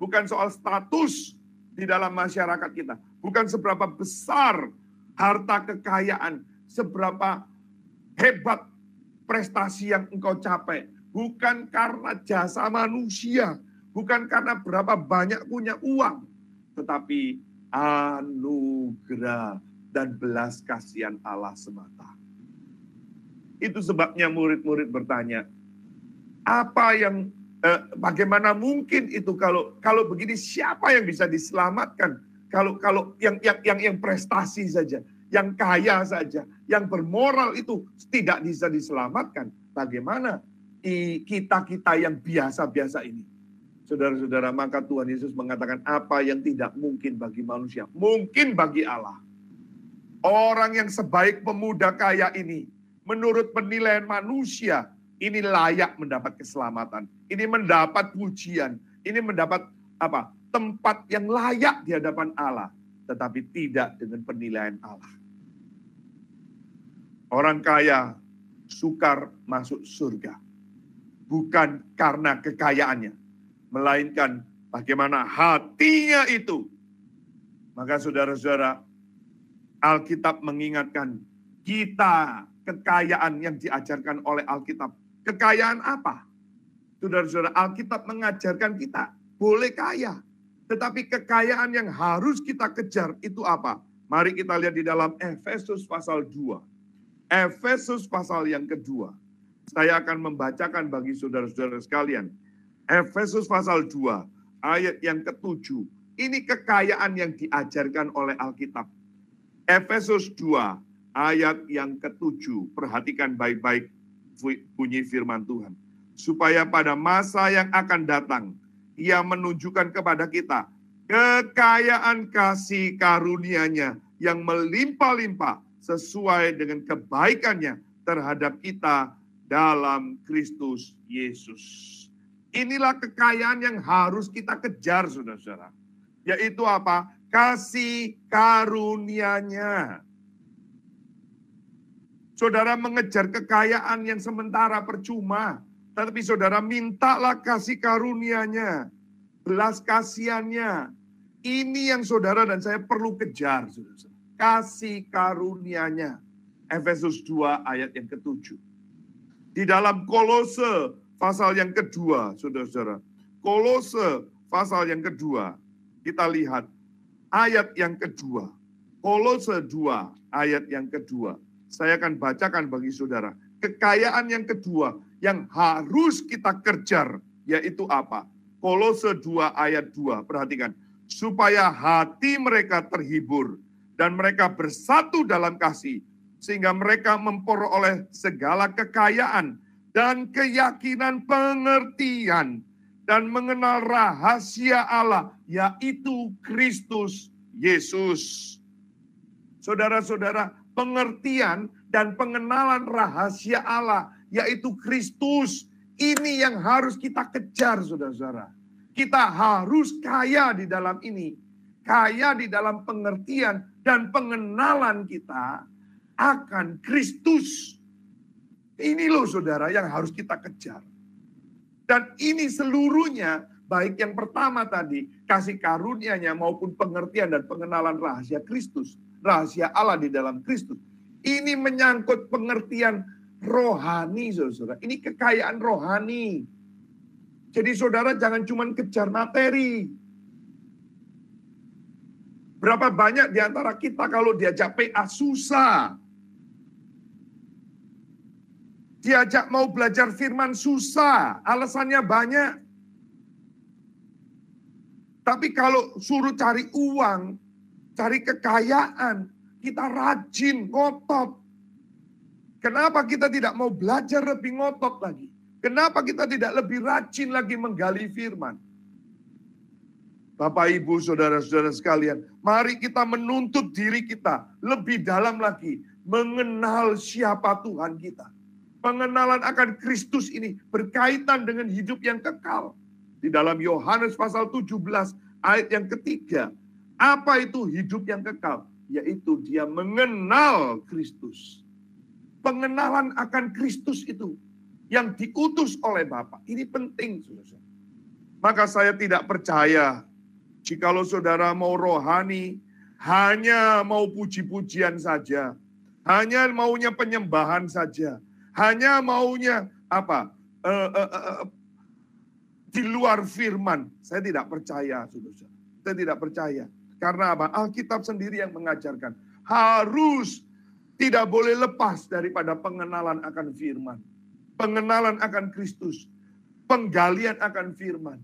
bukan soal status di dalam masyarakat kita, bukan seberapa besar harta kekayaan, seberapa hebat prestasi yang engkau capai, bukan karena jasa manusia, bukan karena berapa banyak punya uang, tetapi anugerah dan belas kasihan Allah semata. Itu sebabnya murid-murid bertanya, apa yang eh, bagaimana mungkin itu kalau kalau begini siapa yang bisa diselamatkan? Kalau kalau yang yang yang yang prestasi saja, yang kaya saja, yang bermoral itu tidak bisa diselamatkan. Bagaimana kita-kita yang biasa-biasa ini? Saudara-saudara, maka Tuhan Yesus mengatakan apa yang tidak mungkin bagi manusia, mungkin bagi Allah. Orang yang sebaik pemuda kaya ini, menurut penilaian manusia, ini layak mendapat keselamatan. Ini mendapat pujian. Ini mendapat apa? Tempat yang layak di hadapan Allah. Tetapi tidak dengan penilaian Allah. Orang kaya sukar masuk surga. Bukan karena kekayaannya. Melainkan bagaimana hatinya itu. Maka saudara-saudara, Alkitab mengingatkan kita kekayaan yang diajarkan oleh Alkitab. Kekayaan apa? Saudara-saudara, Alkitab mengajarkan kita boleh kaya. Tetapi kekayaan yang harus kita kejar itu apa? Mari kita lihat di dalam Efesus pasal 2. Efesus pasal yang kedua. Saya akan membacakan bagi saudara-saudara sekalian. Efesus pasal 2 ayat yang ketujuh. Ini kekayaan yang diajarkan oleh Alkitab. Efesus 2 ayat yang ketujuh. Perhatikan baik-baik bunyi firman Tuhan. Supaya pada masa yang akan datang, ia menunjukkan kepada kita kekayaan kasih karunia-Nya yang melimpah-limpah sesuai dengan kebaikannya terhadap kita dalam Kristus Yesus. Inilah kekayaan yang harus kita kejar, saudara-saudara. Yaitu apa? Kasih karunia-Nya. Saudara mengejar kekayaan yang sementara percuma. Tetapi saudara mintalah kasih karunia-Nya. Belas kasihannya. Ini yang saudara dan saya perlu kejar. Saudara. Kasih karunia-Nya. Efesus 2 ayat yang ketujuh. Di dalam kolose pasal yang kedua, saudara-saudara. Kolose pasal yang kedua. Kita lihat ayat yang kedua. Kolose 2 ayat yang kedua. Saya akan bacakan bagi saudara. Kekayaan yang kedua yang harus kita kejar yaitu apa? Kolose 2 ayat 2. Perhatikan. Supaya hati mereka terhibur dan mereka bersatu dalam kasih sehingga mereka memperoleh segala kekayaan dan keyakinan pengertian dan mengenal rahasia Allah yaitu Kristus Yesus. Saudara-saudara, pengertian dan pengenalan rahasia Allah, yaitu Kristus. Ini yang harus kita kejar, saudara-saudara. Kita harus kaya di dalam ini. Kaya di dalam pengertian dan pengenalan kita akan Kristus. Ini loh saudara yang harus kita kejar. Dan ini seluruhnya, baik yang pertama tadi, kasih karunia-Nya maupun pengertian dan pengenalan rahasia Kristus rahasia Allah di dalam Kristus. Ini menyangkut pengertian rohani, saudara. Ini kekayaan rohani. Jadi saudara jangan cuma kejar materi. Berapa banyak di antara kita kalau diajak PA susah. Diajak mau belajar firman susah, alasannya banyak. Tapi kalau suruh cari uang, cari kekayaan, kita rajin, ngotot. Kenapa kita tidak mau belajar lebih ngotot lagi? Kenapa kita tidak lebih rajin lagi menggali firman? Bapak, Ibu, Saudara-saudara sekalian, mari kita menuntut diri kita lebih dalam lagi. Mengenal siapa Tuhan kita. Pengenalan akan Kristus ini berkaitan dengan hidup yang kekal. Di dalam Yohanes pasal 17 ayat yang ketiga, apa itu hidup yang kekal? Yaitu dia mengenal Kristus. Pengenalan akan Kristus itu yang diutus oleh Bapa. Ini penting, saudara. Maka saya tidak percaya jikalau saudara mau rohani, hanya mau puji-pujian saja, hanya maunya penyembahan saja, hanya maunya apa? Uh, uh, uh, di luar firman. Saya tidak percaya, saudara. Saya tidak percaya. Karena apa? Alkitab sendiri yang mengajarkan. Harus tidak boleh lepas daripada pengenalan akan firman. Pengenalan akan Kristus. Penggalian akan firman.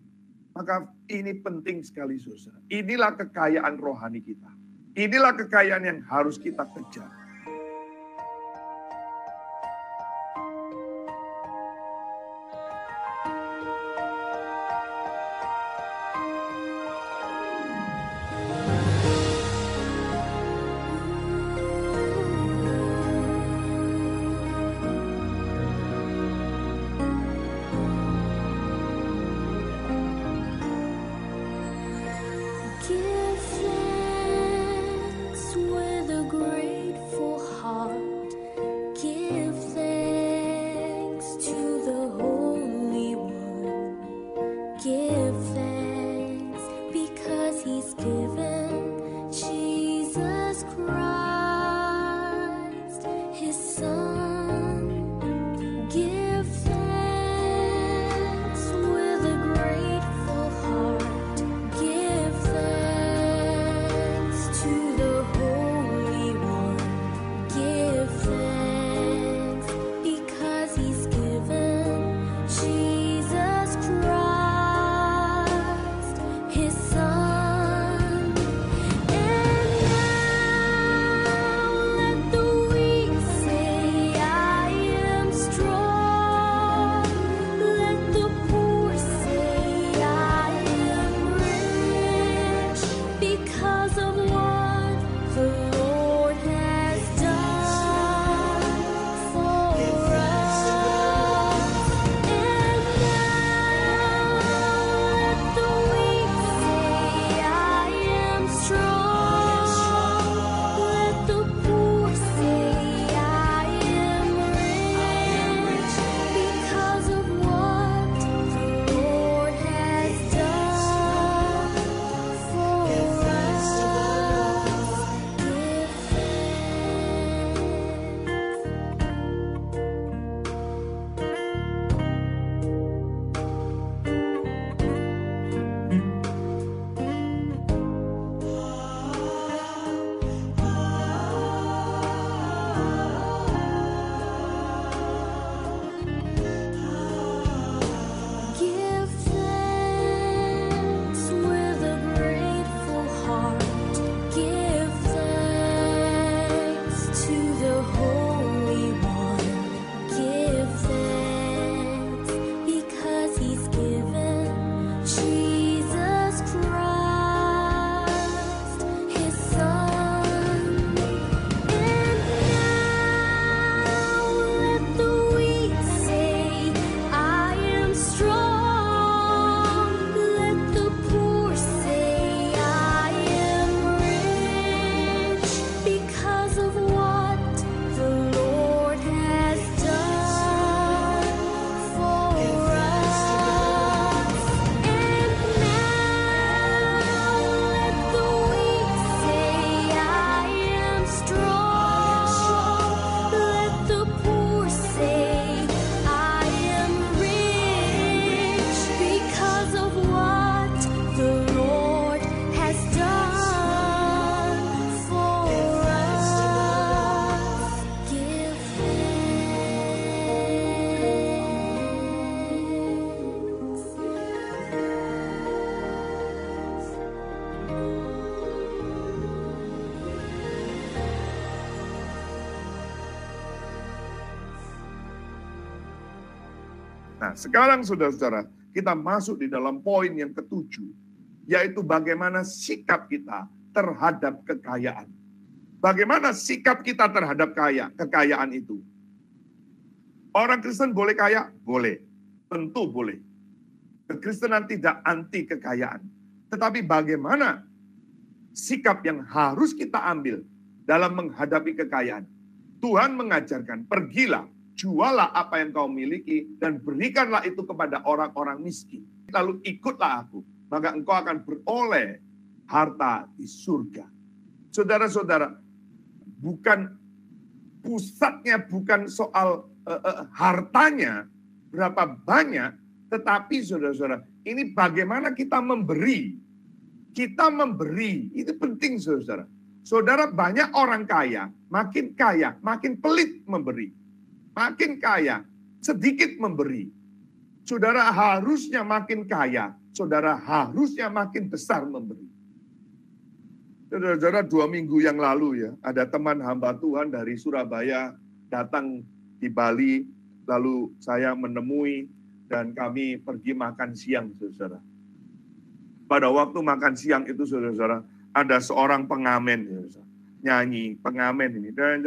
Maka ini penting sekali saudara. Inilah kekayaan rohani kita. Inilah kekayaan yang harus kita kejar. Nah, sekarang saudara-saudara, kita masuk di dalam poin yang ketujuh, yaitu bagaimana sikap kita terhadap kekayaan. Bagaimana sikap kita terhadap kaya, kekayaan itu? Orang Kristen boleh kaya? Boleh. Tentu boleh. Kekristenan tidak anti kekayaan. Tetapi bagaimana sikap yang harus kita ambil dalam menghadapi kekayaan? Tuhan mengajarkan, pergilah, jualah apa yang kau miliki, dan berikanlah itu kepada orang-orang miskin. Lalu ikutlah aku, maka engkau akan beroleh harta di surga. Saudara-saudara, bukan pusatnya bukan soal uh, uh, hartanya, berapa banyak, tetapi saudara-saudara, ini bagaimana kita memberi. Kita memberi, itu penting saudara-saudara. Saudara banyak orang kaya, makin kaya, makin pelit memberi. Makin kaya, sedikit memberi. Saudara harusnya makin kaya, saudara harusnya makin besar memberi. Saudara-saudara dua minggu yang lalu ya, ada teman hamba Tuhan dari Surabaya datang di Bali, lalu saya menemui dan kami pergi makan siang, saudara. Pada waktu makan siang itu, saudara-saudara, ada seorang pengamen, saudara. nyanyi, pengamen ini. Dan,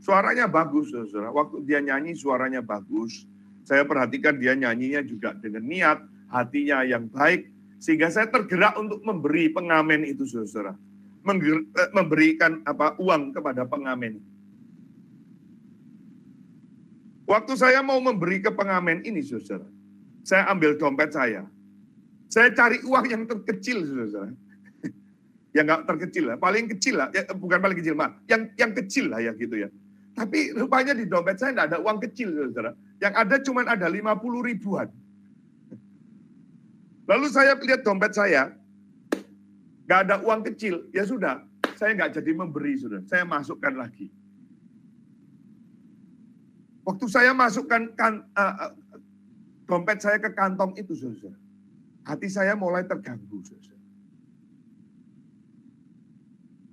suaranya bagus, saudara. Waktu dia nyanyi, suaranya bagus. Saya perhatikan dia nyanyinya juga dengan niat, hatinya yang baik, sehingga saya tergerak untuk memberi pengamen itu, saudara. Eh, memberikan apa uang kepada pengamen. Waktu saya mau memberi ke pengamen ini, saudara, saya ambil dompet saya. Saya cari uang yang terkecil, saudara. yang nggak terkecil lah, paling kecil lah, ya, bukan paling kecil, mah, yang yang kecil lah ya gitu ya. Tapi rupanya di dompet saya nggak ada uang kecil, saudara. Yang ada cuma ada 50 ribuan. Lalu saya lihat dompet saya, nggak ada uang kecil, ya sudah, saya nggak jadi memberi, saudara. Saya masukkan lagi. Waktu saya masukkan kan, uh, dompet saya ke kantong itu, saudara. Hati saya mulai terganggu, saudara.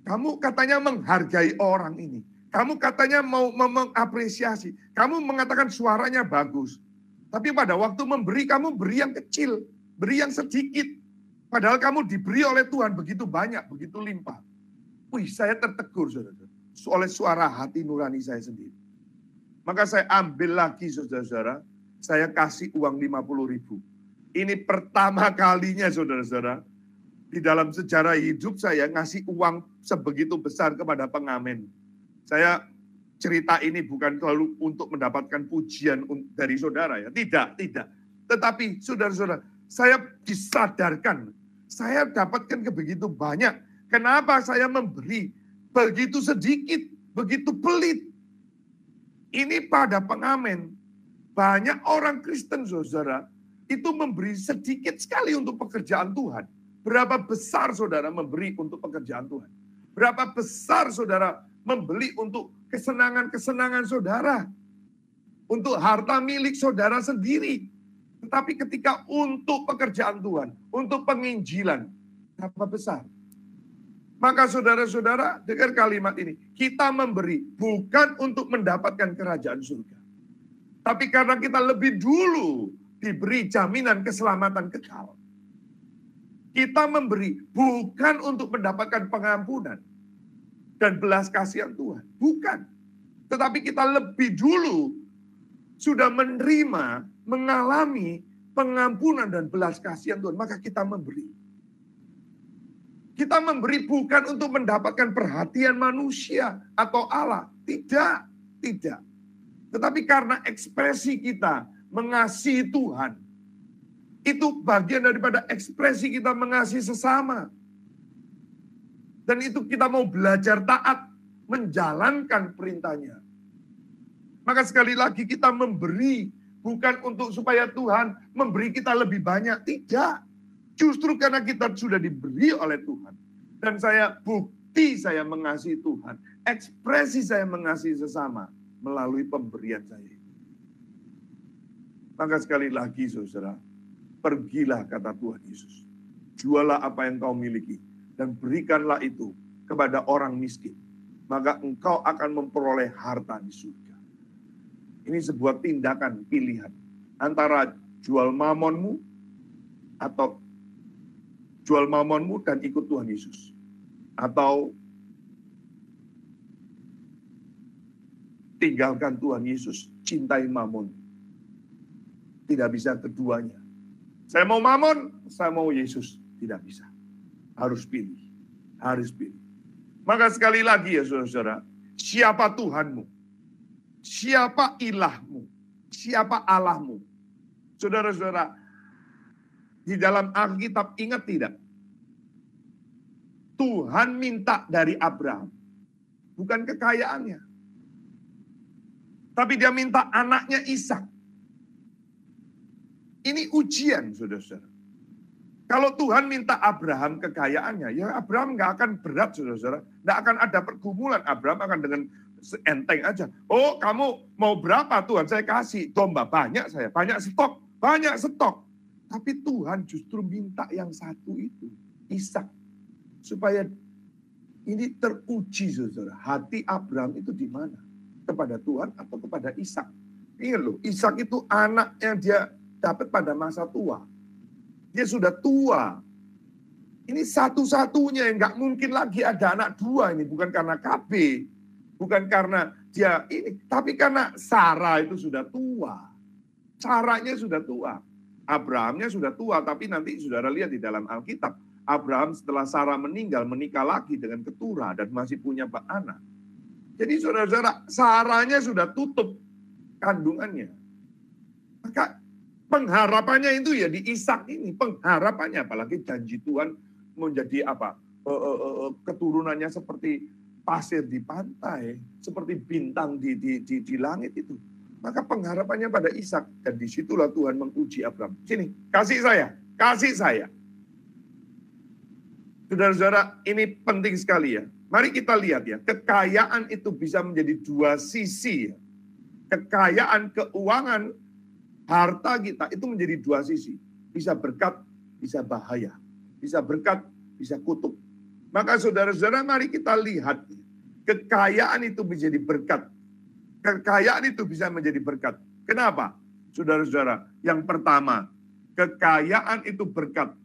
Kamu katanya menghargai orang ini. Kamu katanya mau mengapresiasi. Kamu mengatakan suaranya bagus. Tapi pada waktu memberi, kamu beri yang kecil. Beri yang sedikit. Padahal kamu diberi oleh Tuhan begitu banyak, begitu limpah. Wih, saya tertegur, saudara. Oleh suara hati nurani saya sendiri. Maka saya ambil lagi saudara-saudara, saya kasih uang 50 ribu. Ini pertama kalinya saudara-saudara, di dalam sejarah hidup saya ngasih uang sebegitu besar kepada pengamen. Saya cerita ini bukan selalu untuk mendapatkan pujian dari saudara ya, tidak, tidak. Tetapi saudara-saudara, saya disadarkan, saya dapatkan begitu banyak. Kenapa saya memberi begitu sedikit, begitu pelit, ini pada pengamen. Banyak orang Kristen, saudara, itu memberi sedikit sekali untuk pekerjaan Tuhan. Berapa besar saudara memberi untuk pekerjaan Tuhan? Berapa besar saudara membeli untuk kesenangan-kesenangan saudara? Untuk harta milik saudara sendiri. Tetapi ketika untuk pekerjaan Tuhan, untuk penginjilan, berapa besar? Maka saudara-saudara, dengar kalimat ini. Kita memberi bukan untuk mendapatkan kerajaan surga. Tapi karena kita lebih dulu diberi jaminan keselamatan kekal. Kita memberi bukan untuk mendapatkan pengampunan dan belas kasihan Tuhan. Bukan. Tetapi kita lebih dulu sudah menerima, mengalami pengampunan dan belas kasihan Tuhan. Maka kita memberi. Kita memberi bukan untuk mendapatkan perhatian manusia atau Allah. Tidak, tidak. Tetapi karena ekspresi kita mengasihi Tuhan. Itu bagian daripada ekspresi kita mengasihi sesama. Dan itu kita mau belajar taat, menjalankan perintahnya. Maka sekali lagi kita memberi bukan untuk supaya Tuhan memberi kita lebih banyak. Tidak. Justru karena kita sudah diberi oleh Tuhan. Dan saya bukti saya mengasihi Tuhan. Ekspresi saya mengasihi sesama melalui pemberian saya. Maka sekali lagi saudara, pergilah kata Tuhan Yesus. Jualah apa yang kau miliki dan berikanlah itu kepada orang miskin. Maka engkau akan memperoleh harta di surga. Ini sebuah tindakan pilihan. antara jual mamonmu atau jual mamonmu dan ikut Tuhan Yesus. Atau tinggalkan Tuhan Yesus, cintai mamon. Tidak bisa keduanya. Saya mau mamon, saya mau Yesus. Tidak bisa. Harus pilih. Harus pilih. Maka sekali lagi ya saudara-saudara, siapa Tuhanmu? Siapa ilahmu? Siapa Allahmu? Saudara-saudara, di dalam Alkitab ingat tidak? Tuhan minta dari Abraham. Bukan kekayaannya. Tapi dia minta anaknya Ishak. Ini ujian, saudara-saudara. Kalau Tuhan minta Abraham kekayaannya, ya Abraham nggak akan berat, saudara-saudara. Nggak akan ada pergumulan. Abraham akan dengan enteng aja. Oh, kamu mau berapa Tuhan? Saya kasih domba banyak saya, banyak stok, banyak stok. Tapi Tuhan justru minta yang satu itu, Ishak, supaya ini teruji, saudara. Hati Abraham itu di mana? Kepada Tuhan atau kepada Ishak? Ingat loh, Ishak itu anak yang dia dapat pada masa tua. Dia sudah tua. Ini satu-satunya yang nggak mungkin lagi ada anak dua ini. Bukan karena KB. Bukan karena dia ini. Tapi karena Sarah itu sudah tua. Caranya sudah tua. Abrahamnya sudah tua. Tapi nanti saudara lihat di dalam Alkitab. Abraham setelah Sarah meninggal menikah lagi dengan keturah dan masih punya anak. Jadi saudara-saudara, Sarahnya sudah tutup kandungannya. Maka pengharapannya itu ya di Ishak ini, pengharapannya apalagi janji Tuhan menjadi apa? E, e, e, keturunannya seperti pasir di pantai, seperti bintang di, di, di, di langit itu. Maka pengharapannya pada Ishak dan di situlah Tuhan menguji Abraham. Sini, kasih saya, kasih saya. Saudara-saudara, ini penting sekali ya. Mari kita lihat ya, kekayaan itu bisa menjadi dua sisi ya. Kekayaan keuangan, harta kita itu menjadi dua sisi. Bisa berkat, bisa bahaya. Bisa berkat, bisa kutuk. Maka saudara-saudara mari kita lihat. Kekayaan itu menjadi berkat. Kekayaan itu bisa menjadi berkat. Kenapa? Saudara-saudara, yang pertama, kekayaan itu berkat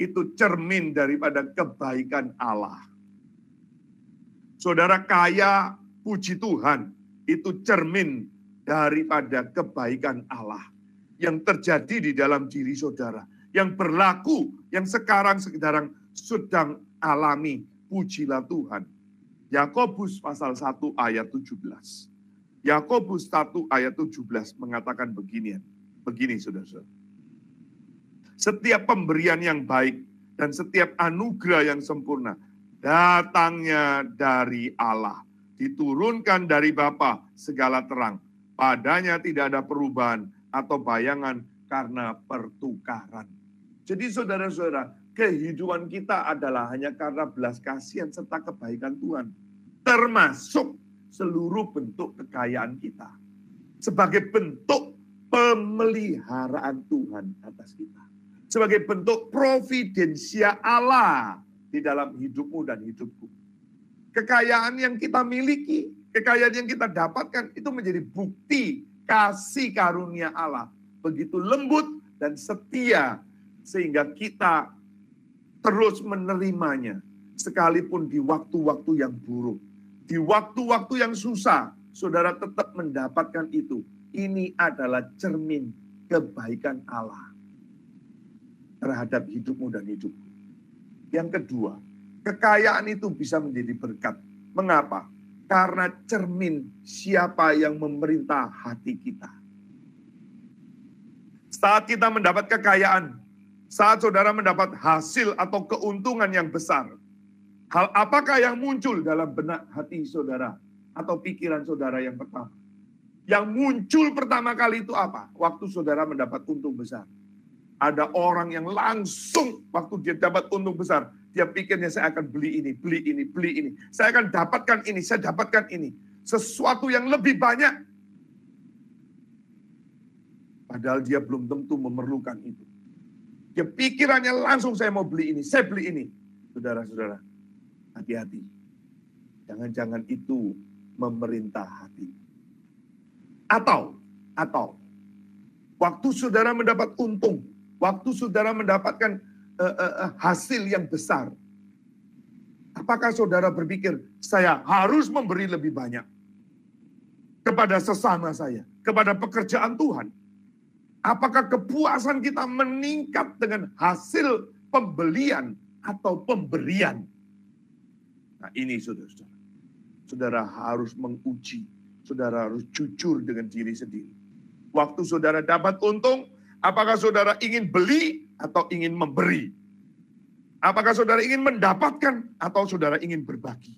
itu cermin daripada kebaikan Allah. Saudara kaya, puji Tuhan, itu cermin daripada kebaikan Allah yang terjadi di dalam diri saudara, yang berlaku, yang sekarang sedang sedang alami. Pujilah Tuhan. Yakobus pasal 1 ayat 17. Yakobus 1 ayat 17 mengatakan begini, begini saudara-saudara. Setiap pemberian yang baik dan setiap anugerah yang sempurna datangnya dari Allah, diturunkan dari Bapa segala terang. Padanya tidak ada perubahan atau bayangan karena pertukaran. Jadi saudara-saudara, kehidupan kita adalah hanya karena belas kasihan serta kebaikan Tuhan. Termasuk seluruh bentuk kekayaan kita. Sebagai bentuk pemeliharaan Tuhan atas kita sebagai bentuk providensia Allah di dalam hidupmu dan hidupku. Kekayaan yang kita miliki, kekayaan yang kita dapatkan itu menjadi bukti kasih karunia Allah. Begitu lembut dan setia sehingga kita terus menerimanya sekalipun di waktu-waktu yang buruk. Di waktu-waktu yang susah, saudara tetap mendapatkan itu. Ini adalah cermin kebaikan Allah terhadap hidupmu dan hidupku. Yang kedua, kekayaan itu bisa menjadi berkat. Mengapa? Karena cermin siapa yang memerintah hati kita. Saat kita mendapat kekayaan, saat saudara mendapat hasil atau keuntungan yang besar, hal apakah yang muncul dalam benak hati saudara atau pikiran saudara yang pertama? Yang muncul pertama kali itu apa? Waktu saudara mendapat untung besar ada orang yang langsung waktu dia dapat untung besar, dia pikirnya saya akan beli ini, beli ini, beli ini. Saya akan dapatkan ini, saya dapatkan ini. Sesuatu yang lebih banyak. Padahal dia belum tentu memerlukan itu. Dia pikirannya langsung saya mau beli ini, saya beli ini. Saudara-saudara, hati-hati. Jangan-jangan itu memerintah hati. Atau, atau Waktu saudara mendapat untung, waktu saudara mendapatkan uh, uh, hasil yang besar, apakah saudara berpikir saya harus memberi lebih banyak kepada sesama saya, kepada pekerjaan Tuhan? Apakah kepuasan kita meningkat dengan hasil pembelian atau pemberian? Nah, ini saudara-saudara. Saudara harus menguji, saudara harus jujur dengan diri sendiri. Waktu saudara dapat untung, apakah saudara ingin beli atau ingin memberi? Apakah saudara ingin mendapatkan atau saudara ingin berbagi?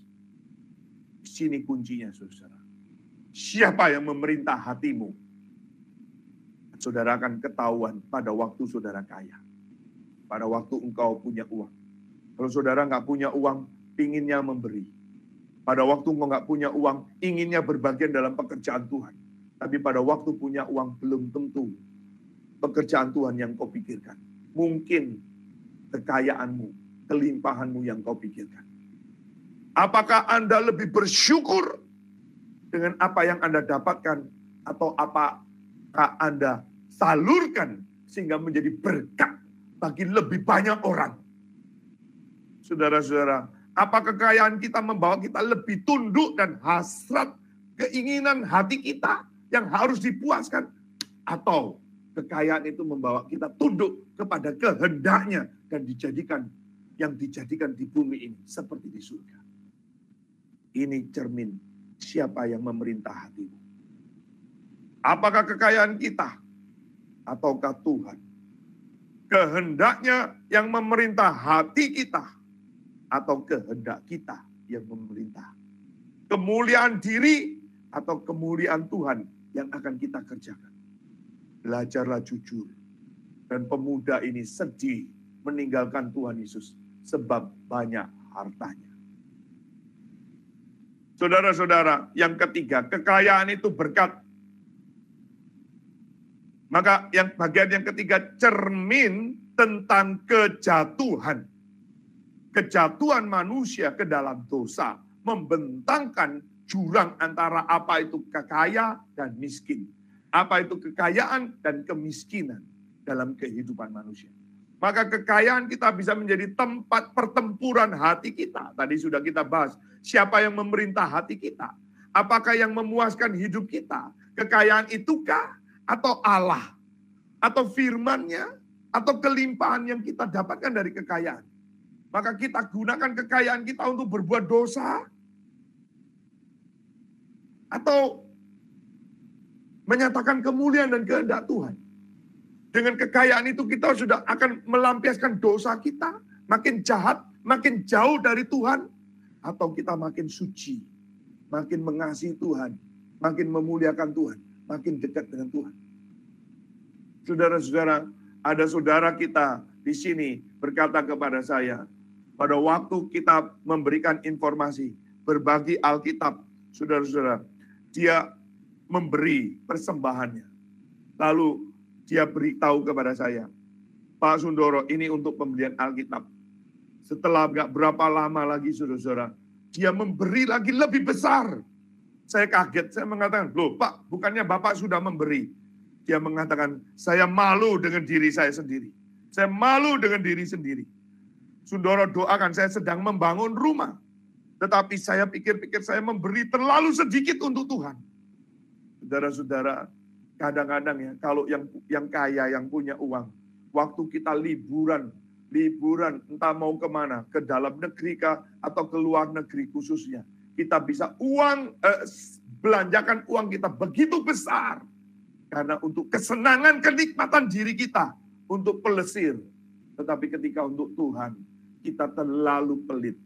Sini kuncinya, saudara. Siapa yang memerintah hatimu? Saudara akan ketahuan pada waktu saudara kaya. Pada waktu engkau punya uang. Kalau saudara nggak punya uang, pinginnya memberi. Pada waktu engkau nggak punya uang, inginnya berbagian dalam pekerjaan Tuhan. Tapi pada waktu punya uang belum tentu pekerjaan Tuhan yang kau pikirkan. Mungkin kekayaanmu, kelimpahanmu yang kau pikirkan. Apakah Anda lebih bersyukur dengan apa yang Anda dapatkan atau apakah Anda salurkan sehingga menjadi berkat bagi lebih banyak orang? Saudara-saudara, apa kekayaan kita membawa kita lebih tunduk dan hasrat keinginan hati kita yang harus dipuaskan? Atau kekayaan itu membawa kita tunduk kepada kehendaknya dan dijadikan yang dijadikan di bumi ini seperti di surga. Ini cermin siapa yang memerintah hatimu. Apakah kekayaan kita ataukah Tuhan? Kehendaknya yang memerintah hati kita atau kehendak kita yang memerintah. Kemuliaan diri atau kemuliaan Tuhan yang akan kita kerjakan. Belajarlah jujur. Dan pemuda ini sedih meninggalkan Tuhan Yesus sebab banyak hartanya. Saudara-saudara, yang ketiga, kekayaan itu berkat. Maka yang bagian yang ketiga cermin tentang kejatuhan kejatuhan manusia ke dalam dosa membentangkan jurang antara apa itu kekaya dan miskin. Apa itu kekayaan dan kemiskinan dalam kehidupan manusia. Maka kekayaan kita bisa menjadi tempat pertempuran hati kita. Tadi sudah kita bahas, siapa yang memerintah hati kita? Apakah yang memuaskan hidup kita? Kekayaan itukah atau Allah? Atau firmannya? Atau kelimpahan yang kita dapatkan dari kekayaan? Maka kita gunakan kekayaan kita untuk berbuat dosa. Atau menyatakan kemuliaan dan kehendak Tuhan. Dengan kekayaan itu kita sudah akan melampiaskan dosa kita. Makin jahat, makin jauh dari Tuhan. Atau kita makin suci. Makin mengasihi Tuhan. Makin memuliakan Tuhan. Makin dekat dengan Tuhan. Saudara-saudara, ada saudara kita di sini berkata kepada saya, pada waktu kita memberikan informasi, berbagi Alkitab, saudara-saudara, dia memberi persembahannya. Lalu dia beritahu kepada saya, Pak Sundoro, ini untuk pembelian Alkitab. Setelah nggak berapa lama lagi, saudara-saudara, dia memberi lagi lebih besar. Saya kaget, saya mengatakan, loh Pak, bukannya Bapak sudah memberi. Dia mengatakan, saya malu dengan diri saya sendiri. Saya malu dengan diri sendiri Sundoro doakan saya sedang membangun rumah. Tetapi saya pikir-pikir saya memberi terlalu sedikit untuk Tuhan. Saudara-saudara, kadang-kadang ya kalau yang yang kaya, yang punya uang, waktu kita liburan, liburan entah mau ke mana, ke dalam negeri kah atau ke luar negeri khususnya, kita bisa uang eh, belanjakan uang kita begitu besar karena untuk kesenangan kenikmatan diri kita untuk pelesir. Tetapi ketika untuk Tuhan, kita terlalu pelit.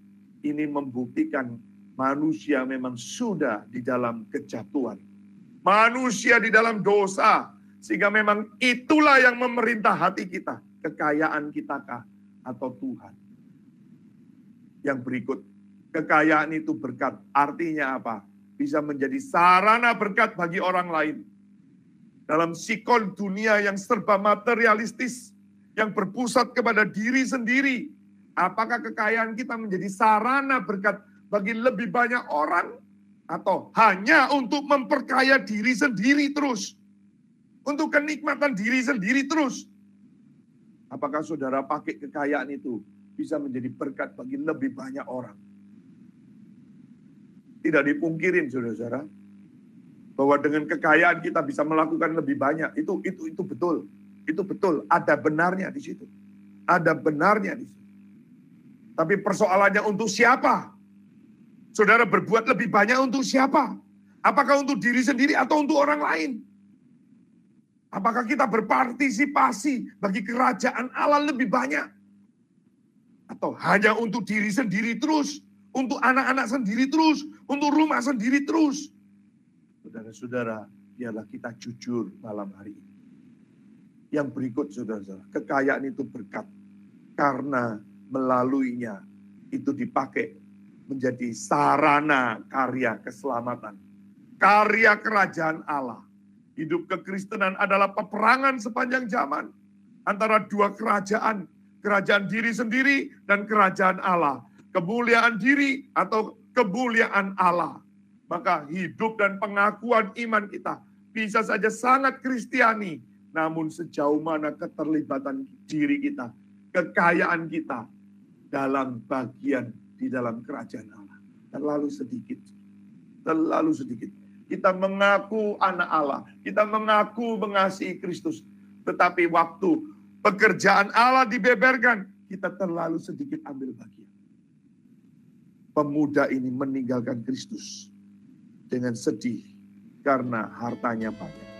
Ini membuktikan manusia memang sudah di dalam kejatuhan. Manusia di dalam dosa. Sehingga memang itulah yang memerintah hati kita. Kekayaan kita kah atau Tuhan. Yang berikut. Kekayaan itu berkat. Artinya apa? Bisa menjadi sarana berkat bagi orang lain. Dalam sikon dunia yang serba materialistis. Yang berpusat kepada diri sendiri Apakah kekayaan kita menjadi sarana berkat bagi lebih banyak orang? Atau hanya untuk memperkaya diri sendiri terus? untuk kenikmatan diri sendiri terus. Apakah saudara pakai kekayaan itu bisa menjadi berkat bagi lebih banyak orang? Tidak dipungkirin saudara-saudara bahwa dengan kekayaan kita bisa melakukan lebih banyak. Itu itu itu betul. Itu betul, ada benarnya di situ. Ada benarnya di situ. Tapi persoalannya untuk siapa? Saudara berbuat lebih banyak untuk siapa? Apakah untuk diri sendiri atau untuk orang lain? Apakah kita berpartisipasi bagi kerajaan Allah lebih banyak? Atau hanya untuk diri sendiri terus? Untuk anak-anak sendiri terus? Untuk rumah sendiri terus? Saudara-saudara, biarlah kita jujur malam hari ini. Yang berikut saudara-saudara, kekayaan itu berkat. Karena melaluinya itu dipakai menjadi sarana karya keselamatan. Karya kerajaan Allah. Hidup kekristenan adalah peperangan sepanjang zaman. Antara dua kerajaan. Kerajaan diri sendiri dan kerajaan Allah. Kemuliaan diri atau kemuliaan Allah. Maka hidup dan pengakuan iman kita bisa saja sangat kristiani. Namun sejauh mana keterlibatan diri kita, kekayaan kita dalam bagian di dalam kerajaan Allah. Terlalu sedikit. Terlalu sedikit. Kita mengaku anak Allah. Kita mengaku mengasihi Kristus. Tetapi waktu pekerjaan Allah dibeberkan, kita terlalu sedikit ambil bagian. Pemuda ini meninggalkan Kristus dengan sedih karena hartanya banyak.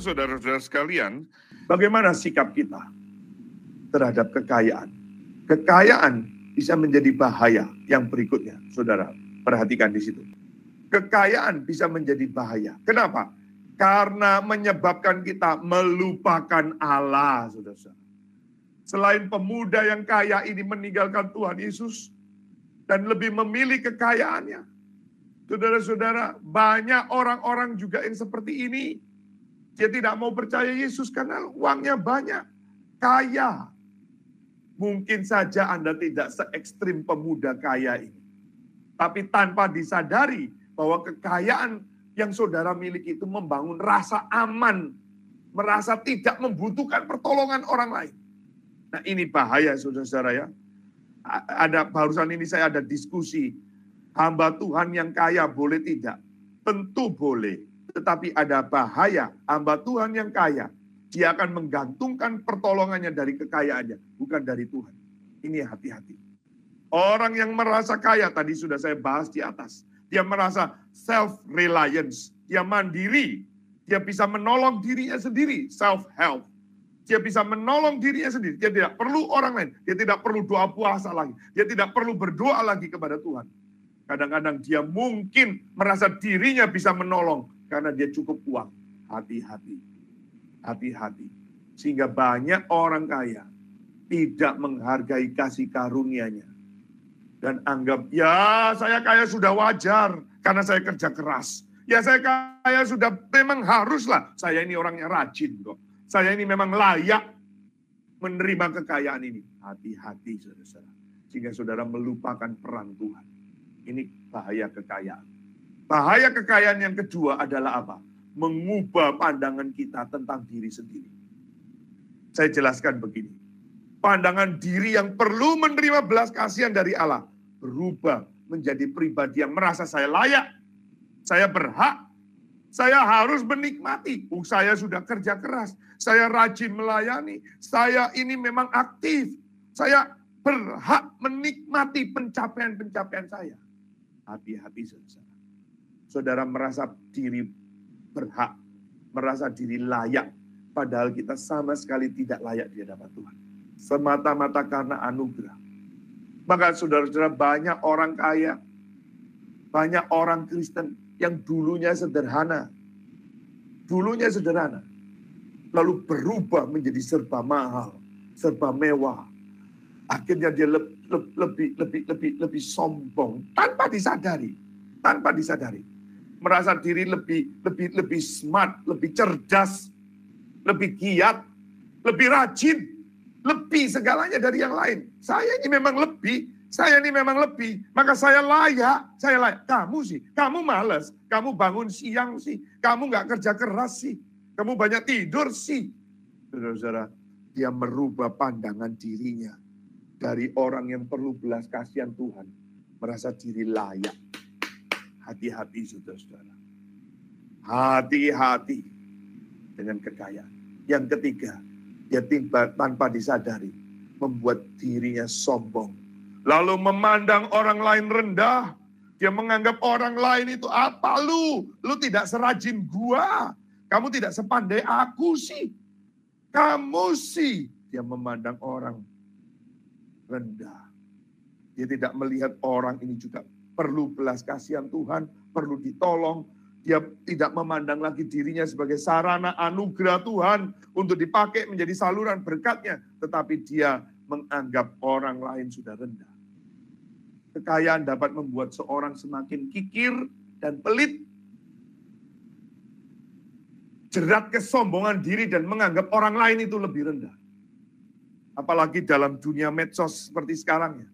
Saudara-saudara sekalian, bagaimana sikap kita terhadap kekayaan? Kekayaan bisa menjadi bahaya yang berikutnya, saudara. Perhatikan di situ. Kekayaan bisa menjadi bahaya. Kenapa? Karena menyebabkan kita melupakan Allah, saudara. Selain pemuda yang kaya ini meninggalkan Tuhan Yesus dan lebih memilih kekayaannya. Saudara-saudara, banyak orang-orang juga yang seperti ini. Dia tidak mau percaya Yesus karena uangnya banyak, kaya. Mungkin saja Anda tidak se ekstrim pemuda kaya ini. Tapi tanpa disadari bahwa kekayaan yang saudara miliki itu membangun rasa aman, merasa tidak membutuhkan pertolongan orang lain. Nah ini bahaya saudara-saudara ya. Ada barusan ini saya ada diskusi hamba Tuhan yang kaya boleh tidak? Tentu boleh. Tetapi ada bahaya hamba Tuhan yang kaya. Dia akan menggantungkan pertolongannya dari kekayaannya, bukan dari Tuhan. Ini hati-hati. Orang yang merasa kaya, tadi sudah saya bahas di atas. Dia merasa self-reliance. Dia mandiri. Dia bisa menolong dirinya sendiri, self-help. Dia bisa menolong dirinya sendiri. Dia tidak perlu orang lain. Dia tidak perlu doa puasa lagi. Dia tidak perlu berdoa lagi kepada Tuhan. Kadang-kadang dia mungkin merasa dirinya bisa menolong karena dia cukup uang. Hati-hati. Hati-hati. Sehingga banyak orang kaya tidak menghargai kasih karunia-Nya. Dan anggap, ya saya kaya sudah wajar karena saya kerja keras. Ya saya kaya sudah memang haruslah. Saya ini orangnya rajin kok. Saya ini memang layak menerima kekayaan ini. Hati-hati saudara-saudara. Sehingga saudara melupakan peran Tuhan. Ini bahaya kekayaan. Bahaya kekayaan yang kedua adalah apa? Mengubah pandangan kita tentang diri sendiri. Saya jelaskan begini. Pandangan diri yang perlu menerima belas kasihan dari Allah berubah menjadi pribadi yang merasa saya layak, saya berhak, saya harus menikmati. Oh, saya sudah kerja keras, saya rajin melayani, saya ini memang aktif, saya berhak menikmati pencapaian-pencapaian saya. Hati-hati saudara. Saudara merasa diri berhak, merasa diri layak, padahal kita sama sekali tidak layak di hadapan Tuhan. Semata-mata karena anugerah. Maka saudara-saudara banyak orang kaya, banyak orang Kristen yang dulunya sederhana. Dulunya sederhana. Lalu berubah menjadi serba mahal, serba mewah. Akhirnya dia lebih, lebih, lebih, lebih, lebih sombong tanpa disadari, tanpa disadari. Merasa diri lebih, lebih, lebih smart, lebih cerdas, lebih giat, lebih rajin, lebih segalanya dari yang lain. Saya ini memang lebih, saya ini memang lebih, maka saya layak, saya layak. Kamu sih, kamu males, kamu bangun siang sih, kamu nggak kerja keras sih, kamu banyak tidur sih. Saudara-saudara, dia merubah pandangan dirinya dari orang yang perlu belas kasihan Tuhan, merasa diri layak. Hati-hati saudara-saudara. Hati-hati dengan kekayaan. Yang ketiga, dia tiba tanpa disadari membuat dirinya sombong. Lalu memandang orang lain rendah. Dia menganggap orang lain itu apa lu? Lu tidak serajin gua. Kamu tidak sepandai aku sih. Kamu sih. Dia memandang orang rendah. Dia tidak melihat orang ini juga perlu belas kasihan Tuhan, perlu ditolong. Dia tidak memandang lagi dirinya sebagai sarana anugerah Tuhan untuk dipakai menjadi saluran berkatnya. Tetapi dia menganggap orang lain sudah rendah. Kekayaan dapat membuat seorang semakin kikir dan pelit. Jerat kesombongan diri dan menganggap orang lain itu lebih rendah. Apalagi dalam dunia medsos seperti sekarang ya.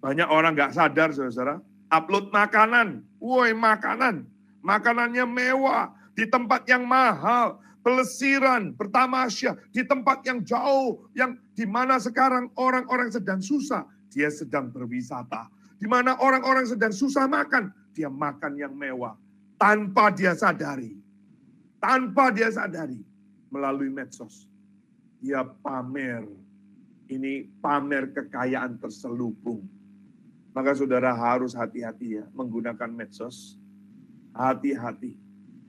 Banyak orang nggak sadar saudara, upload makanan, woi makanan, makanannya mewah, di tempat yang mahal, pelesiran, bertamasya, di tempat yang jauh, yang di mana sekarang orang-orang sedang susah, dia sedang berwisata. Di mana orang-orang sedang susah makan, dia makan yang mewah. Tanpa dia sadari. Tanpa dia sadari. Melalui medsos. Dia pamer. Ini pamer kekayaan terselubung. Maka saudara harus hati-hati ya menggunakan medsos. Hati-hati.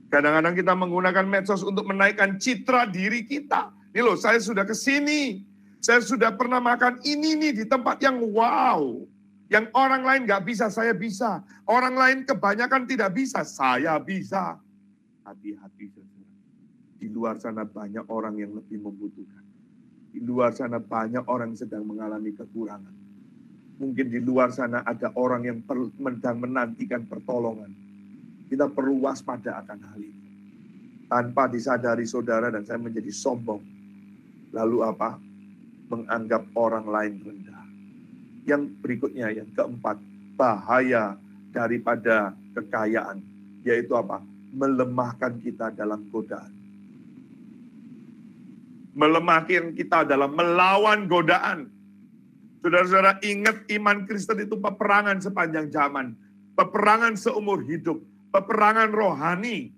Kadang-kadang kita menggunakan medsos untuk menaikkan citra diri kita. Ini loh, saya sudah ke sini. Saya sudah pernah makan ini nih di tempat yang wow. Yang orang lain nggak bisa, saya bisa. Orang lain kebanyakan tidak bisa, saya bisa. Hati-hati saudara. Di luar sana banyak orang yang lebih membutuhkan. Di luar sana banyak orang sedang mengalami kekurangan. Mungkin di luar sana ada orang yang sedang menantikan pertolongan. Kita perlu waspada akan hal ini. Tanpa disadari saudara dan saya menjadi sombong. Lalu apa? Menganggap orang lain rendah. Yang berikutnya, yang keempat, bahaya daripada kekayaan. Yaitu apa? Melemahkan kita dalam godaan. Melemahkan kita dalam melawan godaan. Saudara-saudara ingat iman Kristen itu peperangan sepanjang zaman. Peperangan seumur hidup. Peperangan rohani.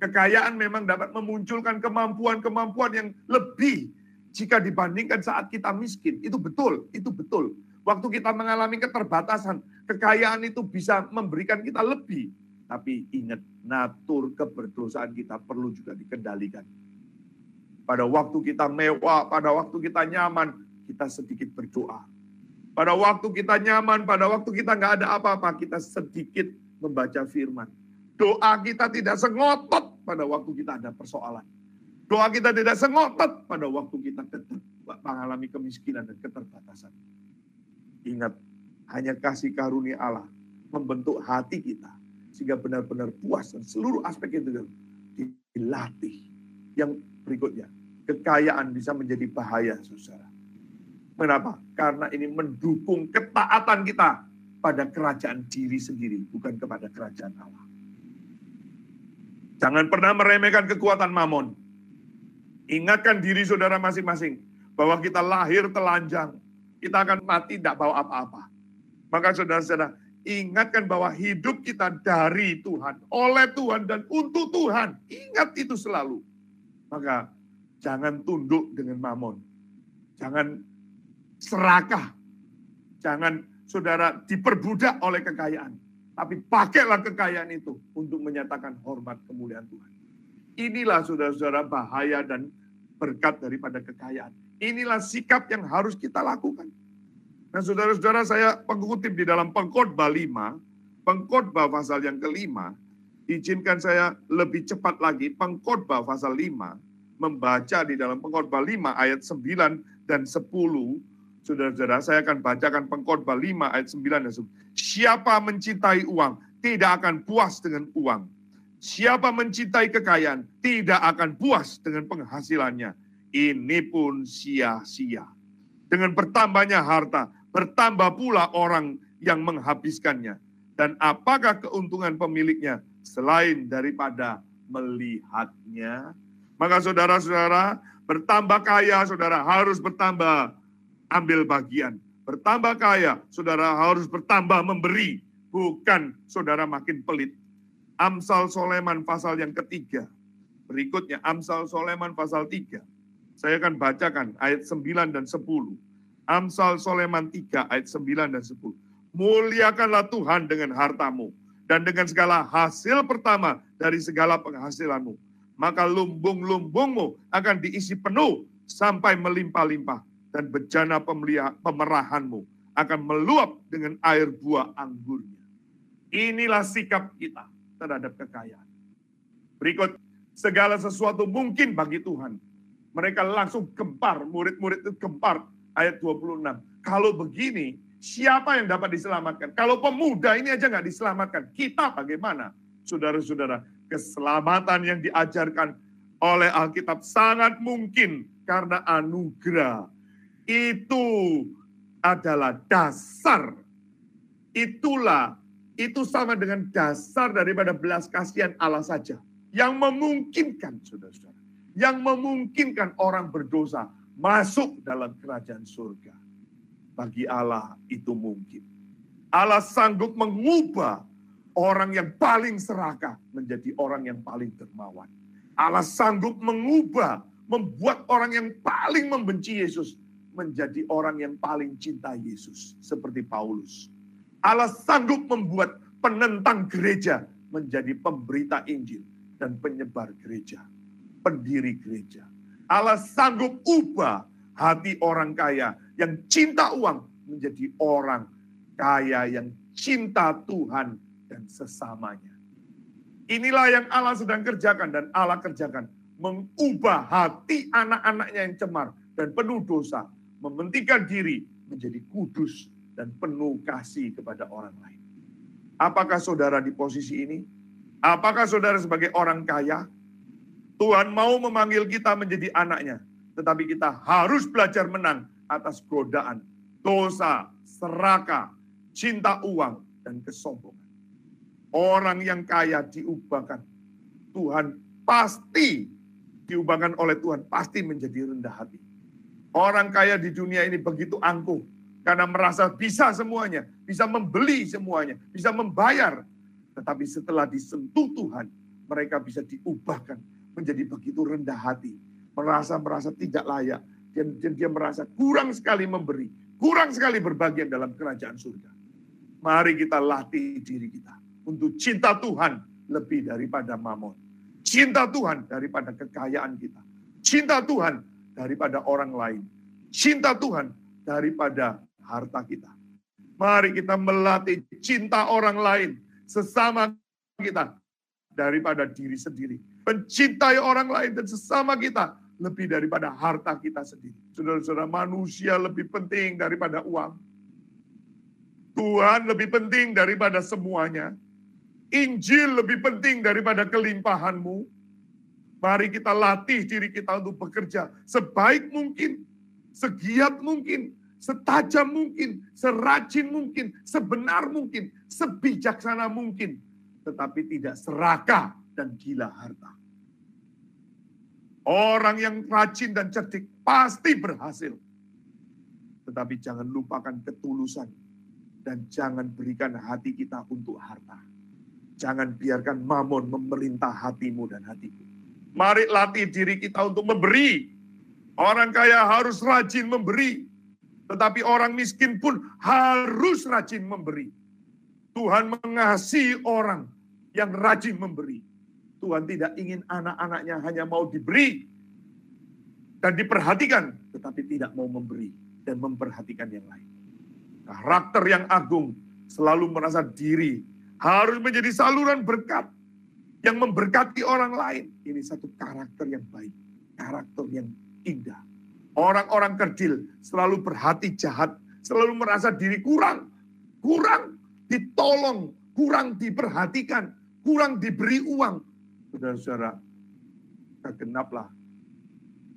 Kekayaan memang dapat memunculkan kemampuan-kemampuan yang lebih jika dibandingkan saat kita miskin. Itu betul, itu betul. Waktu kita mengalami keterbatasan, kekayaan itu bisa memberikan kita lebih. Tapi ingat, natur keberdosaan kita perlu juga dikendalikan. Pada waktu kita mewah, pada waktu kita nyaman, kita sedikit berdoa. Pada waktu kita nyaman, pada waktu kita nggak ada apa-apa, kita sedikit membaca firman. Doa kita tidak sengotot pada waktu kita ada persoalan. Doa kita tidak sengotot pada waktu kita mengalami kemiskinan dan keterbatasan. Ingat, hanya kasih karunia Allah membentuk hati kita sehingga benar-benar puas dan seluruh aspek itu dilatih. Yang berikutnya, kekayaan bisa menjadi bahaya, saudara. Kenapa? Karena ini mendukung ketaatan kita pada kerajaan diri sendiri, bukan kepada kerajaan Allah. Jangan pernah meremehkan kekuatan mamon. Ingatkan diri saudara masing-masing bahwa kita lahir telanjang, kita akan mati tidak bawa apa-apa. Maka saudara-saudara, ingatkan bahwa hidup kita dari Tuhan, oleh Tuhan, dan untuk Tuhan. Ingat itu selalu. Maka jangan tunduk dengan mamon. Jangan serakah. Jangan saudara diperbudak oleh kekayaan. Tapi pakailah kekayaan itu untuk menyatakan hormat kemuliaan Tuhan. Inilah saudara-saudara bahaya dan berkat daripada kekayaan. Inilah sikap yang harus kita lakukan. Nah saudara-saudara saya mengutip di dalam pengkhotbah 5, pengkhotbah pasal yang kelima, izinkan saya lebih cepat lagi pengkhotbah pasal 5, membaca di dalam pengkhotbah 5 ayat 9 dan 10, saudara-saudara saya akan bacakan pengkhotbah 5 ayat 9 dan 10. Siapa mencintai uang tidak akan puas dengan uang. Siapa mencintai kekayaan tidak akan puas dengan penghasilannya. Ini pun sia-sia. Dengan bertambahnya harta, bertambah pula orang yang menghabiskannya. Dan apakah keuntungan pemiliknya selain daripada melihatnya? Maka saudara-saudara, bertambah kaya, saudara harus bertambah ambil bagian. Bertambah kaya, saudara harus bertambah memberi. Bukan saudara makin pelit. Amsal Soleman pasal yang ketiga. Berikutnya Amsal Soleman pasal 3. Saya akan bacakan ayat 9 dan 10. Amsal Soleman 3 ayat 9 dan 10. Muliakanlah Tuhan dengan hartamu dan dengan segala hasil pertama dari segala penghasilanmu. Maka lumbung-lumbungmu akan diisi penuh sampai melimpah-limpah dan bejana pemerahanmu akan meluap dengan air buah anggurnya. Inilah sikap kita terhadap kekayaan. Berikut, segala sesuatu mungkin bagi Tuhan. Mereka langsung gempar, murid-murid itu gempar. Ayat 26. Kalau begini, siapa yang dapat diselamatkan? Kalau pemuda ini aja nggak diselamatkan, kita bagaimana? Saudara-saudara, keselamatan yang diajarkan oleh Alkitab sangat mungkin karena anugerah. Itu adalah dasar. Itulah itu sama dengan dasar daripada belas kasihan Allah saja. Yang memungkinkan, saudara-saudara. Yang memungkinkan orang berdosa masuk dalam kerajaan surga. Bagi Allah itu mungkin. Allah sanggup mengubah orang yang paling serakah menjadi orang yang paling dermawan. Allah sanggup mengubah, membuat orang yang paling membenci Yesus menjadi orang yang paling cinta Yesus. Seperti Paulus. Allah sanggup membuat penentang gereja menjadi pemberita Injil. dan penyebar gereja, pendiri gereja. Allah sanggup ubah hati orang kaya yang cinta uang menjadi orang kaya yang cinta Tuhan dan sesamanya. Inilah yang Allah sedang kerjakan dan Allah kerjakan. Mengubah hati anak-anaknya yang cemar dan penuh dosa. Mementingkan diri menjadi kudus dan penuh kasih kepada orang lain. Apakah saudara di posisi ini? Apakah saudara sebagai orang kaya? Tuhan mau memanggil kita menjadi anaknya. Tetapi kita harus belajar menang atas godaan, dosa, serakah, cinta uang, dan kesombongan. Orang yang kaya diubahkan. Tuhan pasti diubahkan oleh Tuhan, pasti menjadi rendah hati. Orang kaya di dunia ini begitu angkuh, karena merasa bisa semuanya, bisa membeli semuanya, bisa membayar. Tetapi setelah disentuh Tuhan, mereka bisa diubahkan menjadi begitu rendah hati, merasa-merasa tidak layak, dan, dan dia merasa kurang sekali memberi, kurang sekali berbagian dalam kerajaan surga. Mari kita latih diri kita untuk cinta Tuhan lebih daripada mamon. Cinta Tuhan daripada kekayaan kita. Cinta Tuhan daripada orang lain. Cinta Tuhan daripada harta kita. Mari kita melatih cinta orang lain sesama kita daripada diri sendiri. Mencintai orang lain dan sesama kita lebih daripada harta kita sendiri. Saudara-saudara, manusia lebih penting daripada uang. Tuhan lebih penting daripada semuanya. Injil lebih penting daripada kelimpahanmu. Mari kita latih diri kita untuk bekerja sebaik mungkin, segiat mungkin, setajam mungkin, serajin mungkin, sebenar mungkin, sebijaksana mungkin, tetapi tidak serakah dan gila harta. Orang yang rajin dan cerdik pasti berhasil. Tetapi jangan lupakan ketulusan dan jangan berikan hati kita untuk harta. Jangan biarkan mamon memerintah hatimu dan hatiku. Mari latih diri kita untuk memberi. Orang kaya harus rajin memberi. Tetapi orang miskin pun harus rajin memberi. Tuhan mengasihi orang yang rajin memberi. Tuhan tidak ingin anak-anaknya hanya mau diberi dan diperhatikan, tetapi tidak mau memberi dan memperhatikan yang lain. Karakter yang agung selalu merasa diri harus menjadi saluran berkat yang memberkati orang lain. Ini satu karakter yang baik, karakter yang indah. Orang-orang kerdil selalu berhati jahat, selalu merasa diri kurang, kurang ditolong, kurang diperhatikan, kurang diberi uang. Saudara-saudara, kegenaplah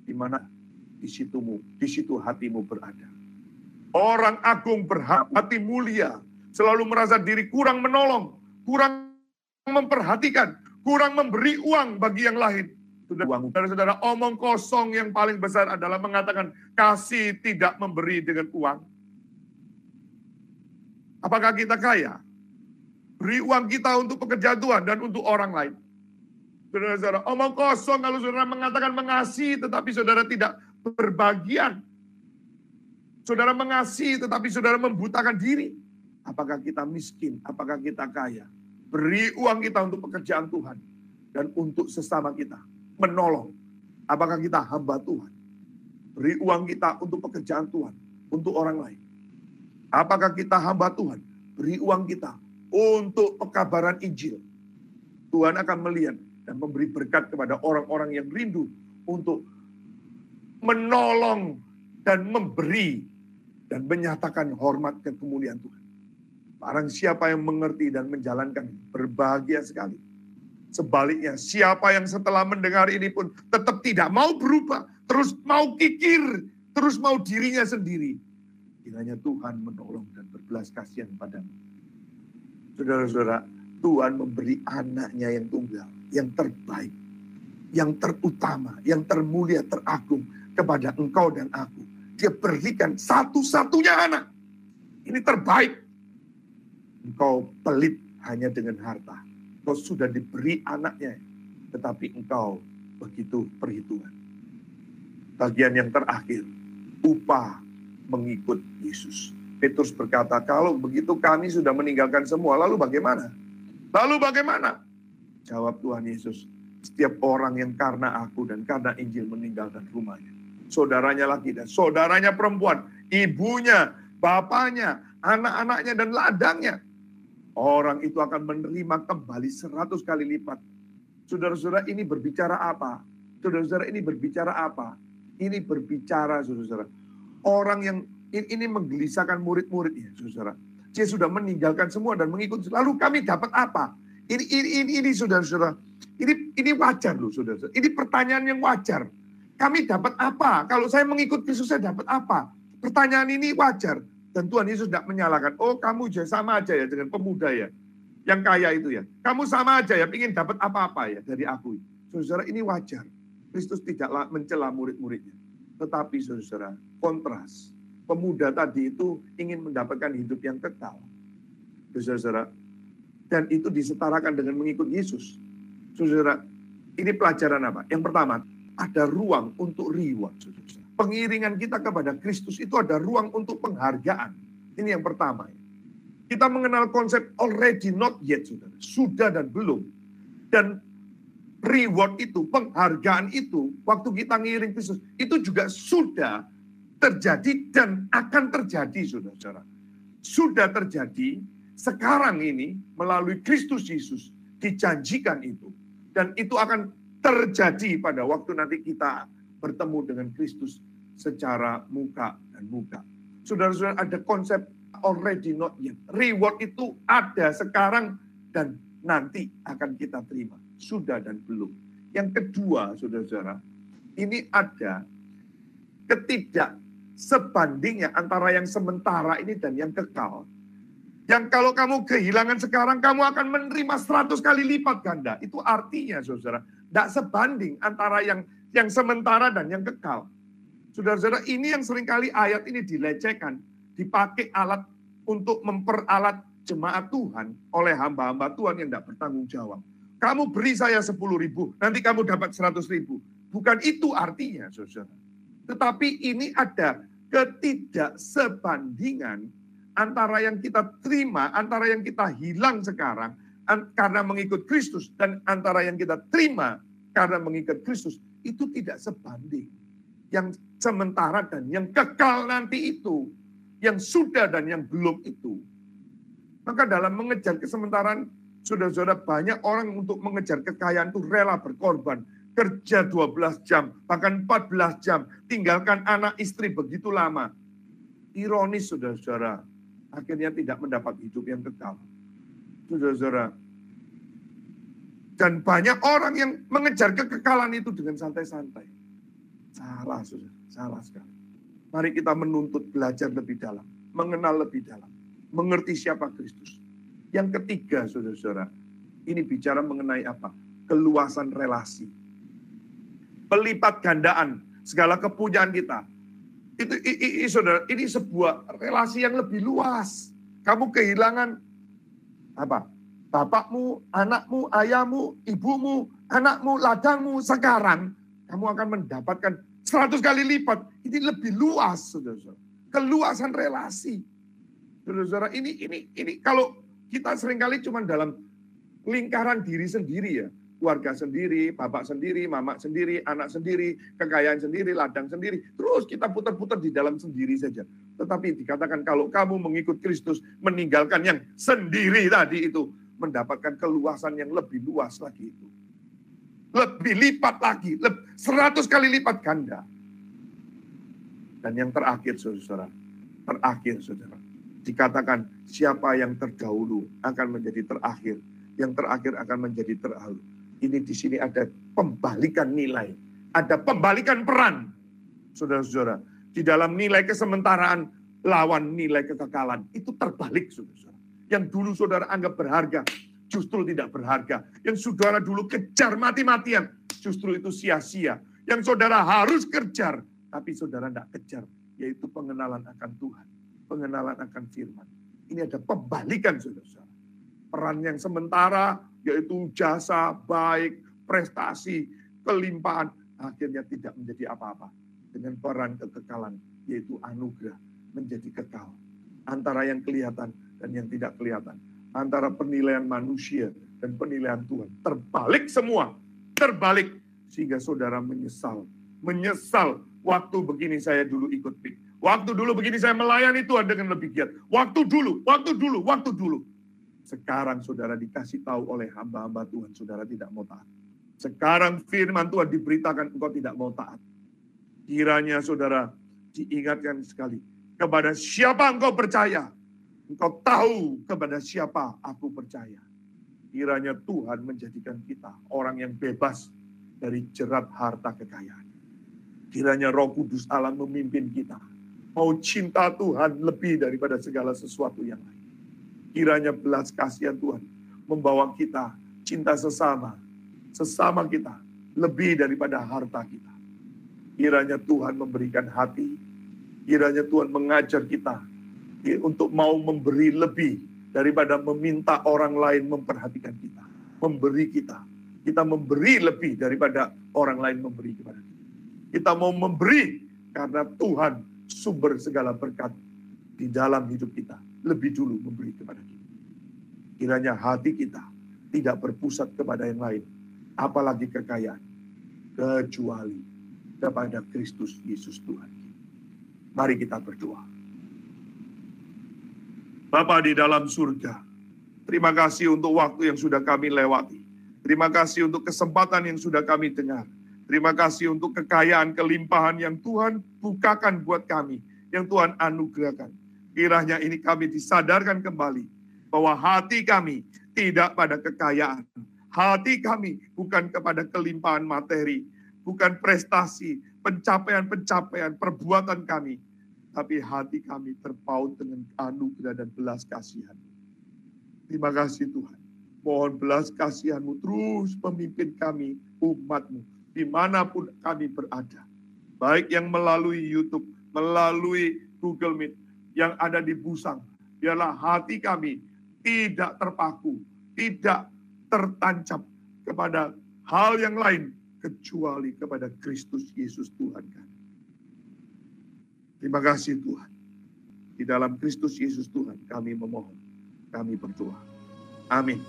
di mana di situmu, di situ hatimu berada. Orang agung berhati mulia, selalu merasa diri kurang menolong, kurang memperhatikan, kurang memberi uang bagi yang lain. Saudara-saudara, omong kosong yang paling besar adalah mengatakan kasih tidak memberi dengan uang. Apakah kita kaya? Beri uang kita untuk pekerjaan Tuhan dan untuk orang lain. Saudara-saudara, omong kosong kalau saudara mengatakan mengasihi tetapi saudara tidak berbagian. Saudara mengasihi tetapi saudara membutakan diri. Apakah kita miskin? Apakah kita kaya? Beri uang kita untuk pekerjaan Tuhan. Dan untuk sesama kita. Menolong. Apakah kita hamba Tuhan? Beri uang kita untuk pekerjaan Tuhan. Untuk orang lain. Apakah kita hamba Tuhan? Beri uang kita untuk pekabaran Injil. Tuhan akan melihat dan memberi berkat kepada orang-orang yang rindu untuk menolong dan memberi dan menyatakan hormat dan kemuliaan Tuhan. Barang siapa yang mengerti dan menjalankan berbahagia sekali. Sebaliknya, siapa yang setelah mendengar ini pun tetap tidak mau berubah, terus mau kikir, terus mau dirinya sendiri. Kiranya Tuhan menolong dan berbelas kasihan padamu. Saudara-saudara, Tuhan memberi anaknya yang tunggal, yang terbaik, yang terutama, yang termulia, teragung kepada engkau dan aku. Dia berikan satu-satunya anak. Ini terbaik. Engkau pelit hanya dengan harta. Engkau sudah diberi anaknya, tetapi engkau begitu perhitungan. Bagian yang terakhir, upah mengikut Yesus. Petrus berkata, kalau begitu kami sudah meninggalkan semua, lalu bagaimana? Lalu bagaimana? Jawab Tuhan Yesus, Setiap orang yang karena aku dan karena Injil meninggalkan rumahnya. Saudaranya laki dan saudaranya perempuan, ibunya, bapaknya, anak-anaknya dan ladangnya. Orang itu akan menerima kembali seratus kali lipat. Saudara-saudara ini berbicara apa? Saudara-saudara ini berbicara apa? Ini berbicara saudara-saudara. Orang yang ini, menggelisahkan murid-muridnya saudara. Dia sudah meninggalkan semua dan mengikut. Lalu kami dapat apa? Ini ini ini, ini saudara-saudara. Ini ini wajar loh saudara-saudara. Ini pertanyaan yang wajar. Kami dapat apa? Kalau saya mengikut Yesus saya dapat apa? Pertanyaan ini wajar. Dan Tuhan Yesus tidak menyalahkan. Oh kamu sama aja ya dengan pemuda ya. Yang kaya itu ya. Kamu sama aja ya ingin dapat apa-apa ya dari aku. Saudara ini wajar. Kristus tidaklah mencela murid-muridnya. Tetapi saudara, kontras. Pemuda tadi itu ingin mendapatkan hidup yang kekal. Saudara, dan itu disetarakan dengan mengikut Yesus. Saudara, ini pelajaran apa? Yang pertama, ada ruang untuk reward. Pengiringan kita kepada Kristus itu ada ruang untuk penghargaan. Ini yang pertama. Kita mengenal konsep already not yet, saudara. Sudah dan belum. Dan reward itu, penghargaan itu, waktu kita ngiring Kristus, itu juga sudah terjadi dan akan terjadi, saudara-saudara. Sudah terjadi, sekarang ini melalui Kristus Yesus dijanjikan itu. Dan itu akan terjadi pada waktu nanti kita bertemu dengan Kristus secara muka dan muka. Saudara-saudara ada konsep already not yet. Reward itu ada sekarang dan nanti akan kita terima sudah dan belum. Yang kedua, saudara-saudara, ini ada ketidak sebandingnya antara yang sementara ini dan yang kekal. Yang kalau kamu kehilangan sekarang, kamu akan menerima 100 kali lipat ganda. Itu artinya, saudara, tidak sebanding antara yang yang sementara dan yang kekal. Saudara-saudara, ini yang sering kali ayat ini dilecehkan, dipakai alat untuk memperalat jemaat Tuhan oleh hamba-hamba Tuhan yang tidak bertanggung jawab. Kamu beri saya 10 ribu, nanti kamu dapat 100 ribu. Bukan itu artinya, saudara. Tetapi ini ada ketidaksebandingan antara yang kita terima, antara yang kita hilang sekarang karena mengikut Kristus, dan antara yang kita terima karena mengikut Kristus, itu tidak sebanding. Yang sementara dan yang kekal nanti itu, yang sudah dan yang belum itu. Maka dalam mengejar kesementaraan Saudara-saudara banyak orang untuk mengejar kekayaan itu rela berkorban. Kerja 12 jam, bahkan 14 jam. Tinggalkan anak istri begitu lama. Ironis saudara-saudara. Akhirnya tidak mendapat hidup yang kekal. Saudara-saudara. Dan banyak orang yang mengejar kekekalan itu dengan santai-santai. Salah, saudara. Salah sekali. Mari kita menuntut belajar lebih dalam. Mengenal lebih dalam. Mengerti siapa Kristus yang ketiga, saudara-saudara, ini bicara mengenai apa? Keluasan relasi. Pelipat gandaan segala kepunyaan kita. Itu, ini, saudara, ini sebuah relasi yang lebih luas. Kamu kehilangan apa? Bapakmu, anakmu, ayahmu, ibumu, anakmu, ladangmu. Sekarang kamu akan mendapatkan 100 kali lipat. Ini lebih luas, saudara-saudara. Keluasan relasi. Saudara-saudara, ini ini ini kalau kita sering kali cuma dalam lingkaran diri sendiri ya. Keluarga sendiri, bapak sendiri, mama sendiri, anak sendiri, kekayaan sendiri, ladang sendiri. Terus kita putar-putar di dalam sendiri saja. Tetapi dikatakan kalau kamu mengikut Kristus, meninggalkan yang sendiri tadi itu, mendapatkan keluasan yang lebih luas lagi itu. Lebih lipat lagi, seratus kali lipat ganda. Dan yang terakhir, saudara, terakhir, saudara, dikatakan siapa yang terdahulu akan menjadi terakhir, yang terakhir akan menjadi terdahulu. Ini di sini ada pembalikan nilai, ada pembalikan peran. Saudara-saudara, di dalam nilai kesementaraan lawan nilai kekekalan itu terbalik, saudara-saudara. Yang dulu saudara anggap berharga, justru tidak berharga. Yang saudara dulu kejar mati-matian, justru itu sia-sia. Yang saudara harus kejar, tapi saudara tidak kejar, yaitu pengenalan akan Tuhan pengenalan akan firman. Ini ada pembalikan saudara-saudara. Peran yang sementara yaitu jasa, baik, prestasi, kelimpahan akhirnya tidak menjadi apa-apa. Dengan peran kekekalan yaitu anugerah menjadi kekal. Antara yang kelihatan dan yang tidak kelihatan. Antara penilaian manusia dan penilaian Tuhan. Terbalik semua. terbalik sehingga saudara menyesal. Menyesal waktu begini saya dulu ikut PIK. Waktu dulu begini saya melayani Tuhan dengan lebih giat. Waktu dulu, waktu dulu, waktu dulu. Sekarang saudara dikasih tahu oleh hamba-hamba Tuhan, saudara tidak mau taat. Sekarang firman Tuhan diberitakan engkau tidak mau taat. Kiranya saudara diingatkan sekali. Kepada siapa engkau percaya? Engkau tahu kepada siapa aku percaya. Kiranya Tuhan menjadikan kita orang yang bebas dari jerat harta kekayaan. Kiranya roh kudus Allah memimpin kita. Mau cinta Tuhan lebih daripada segala sesuatu yang lain. Kiranya belas kasihan Tuhan membawa kita cinta sesama, sesama kita lebih daripada harta kita. Kiranya Tuhan memberikan hati, kiranya Tuhan mengajar kita untuk mau memberi lebih daripada meminta orang lain memperhatikan kita, memberi kita. Kita memberi lebih daripada orang lain memberi kepada kita. Kita mau memberi karena Tuhan sumber segala berkat di dalam hidup kita lebih dulu memberi kepada kita. Kiranya hati kita tidak berpusat kepada yang lain, apalagi kekayaan, kecuali kepada Kristus Yesus Tuhan. Mari kita berdoa. Bapa di dalam surga, terima kasih untuk waktu yang sudah kami lewati. Terima kasih untuk kesempatan yang sudah kami dengar. Terima kasih untuk kekayaan, kelimpahan yang Tuhan bukakan buat kami, yang Tuhan anugerahkan. Kiranya ini kami disadarkan kembali bahwa hati kami tidak pada kekayaan. Hati kami bukan kepada kelimpahan materi, bukan prestasi, pencapaian-pencapaian, perbuatan kami. Tapi hati kami terpaut dengan anugerah dan belas kasihan. Terima kasih Tuhan. Mohon belas kasihanmu terus memimpin kami, umatmu, di mana pun kami berada. Baik yang melalui YouTube, melalui Google Meet, yang ada di Busang. Biarlah hati kami tidak terpaku, tidak tertancap kepada hal yang lain kecuali kepada Kristus Yesus Tuhan kami. Terima kasih Tuhan. Di dalam Kristus Yesus Tuhan kami memohon, kami berdoa. Amin.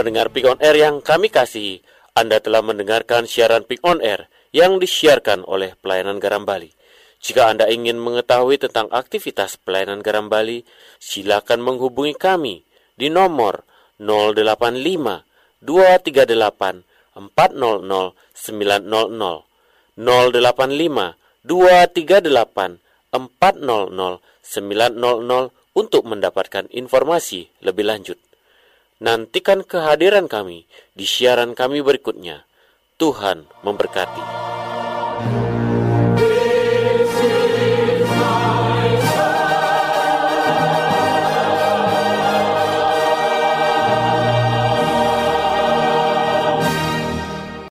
Pendengar Pick on Air yang kami kasihi, Anda telah mendengarkan siaran Pick on Air yang disiarkan oleh Pelayanan Garam Bali. Jika Anda ingin mengetahui tentang aktivitas Pelayanan Garam Bali, silakan menghubungi kami di nomor 085 238 400 900 085 238 400 900 untuk mendapatkan informasi lebih lanjut. Nantikan kehadiran kami di siaran kami berikutnya. Tuhan memberkati.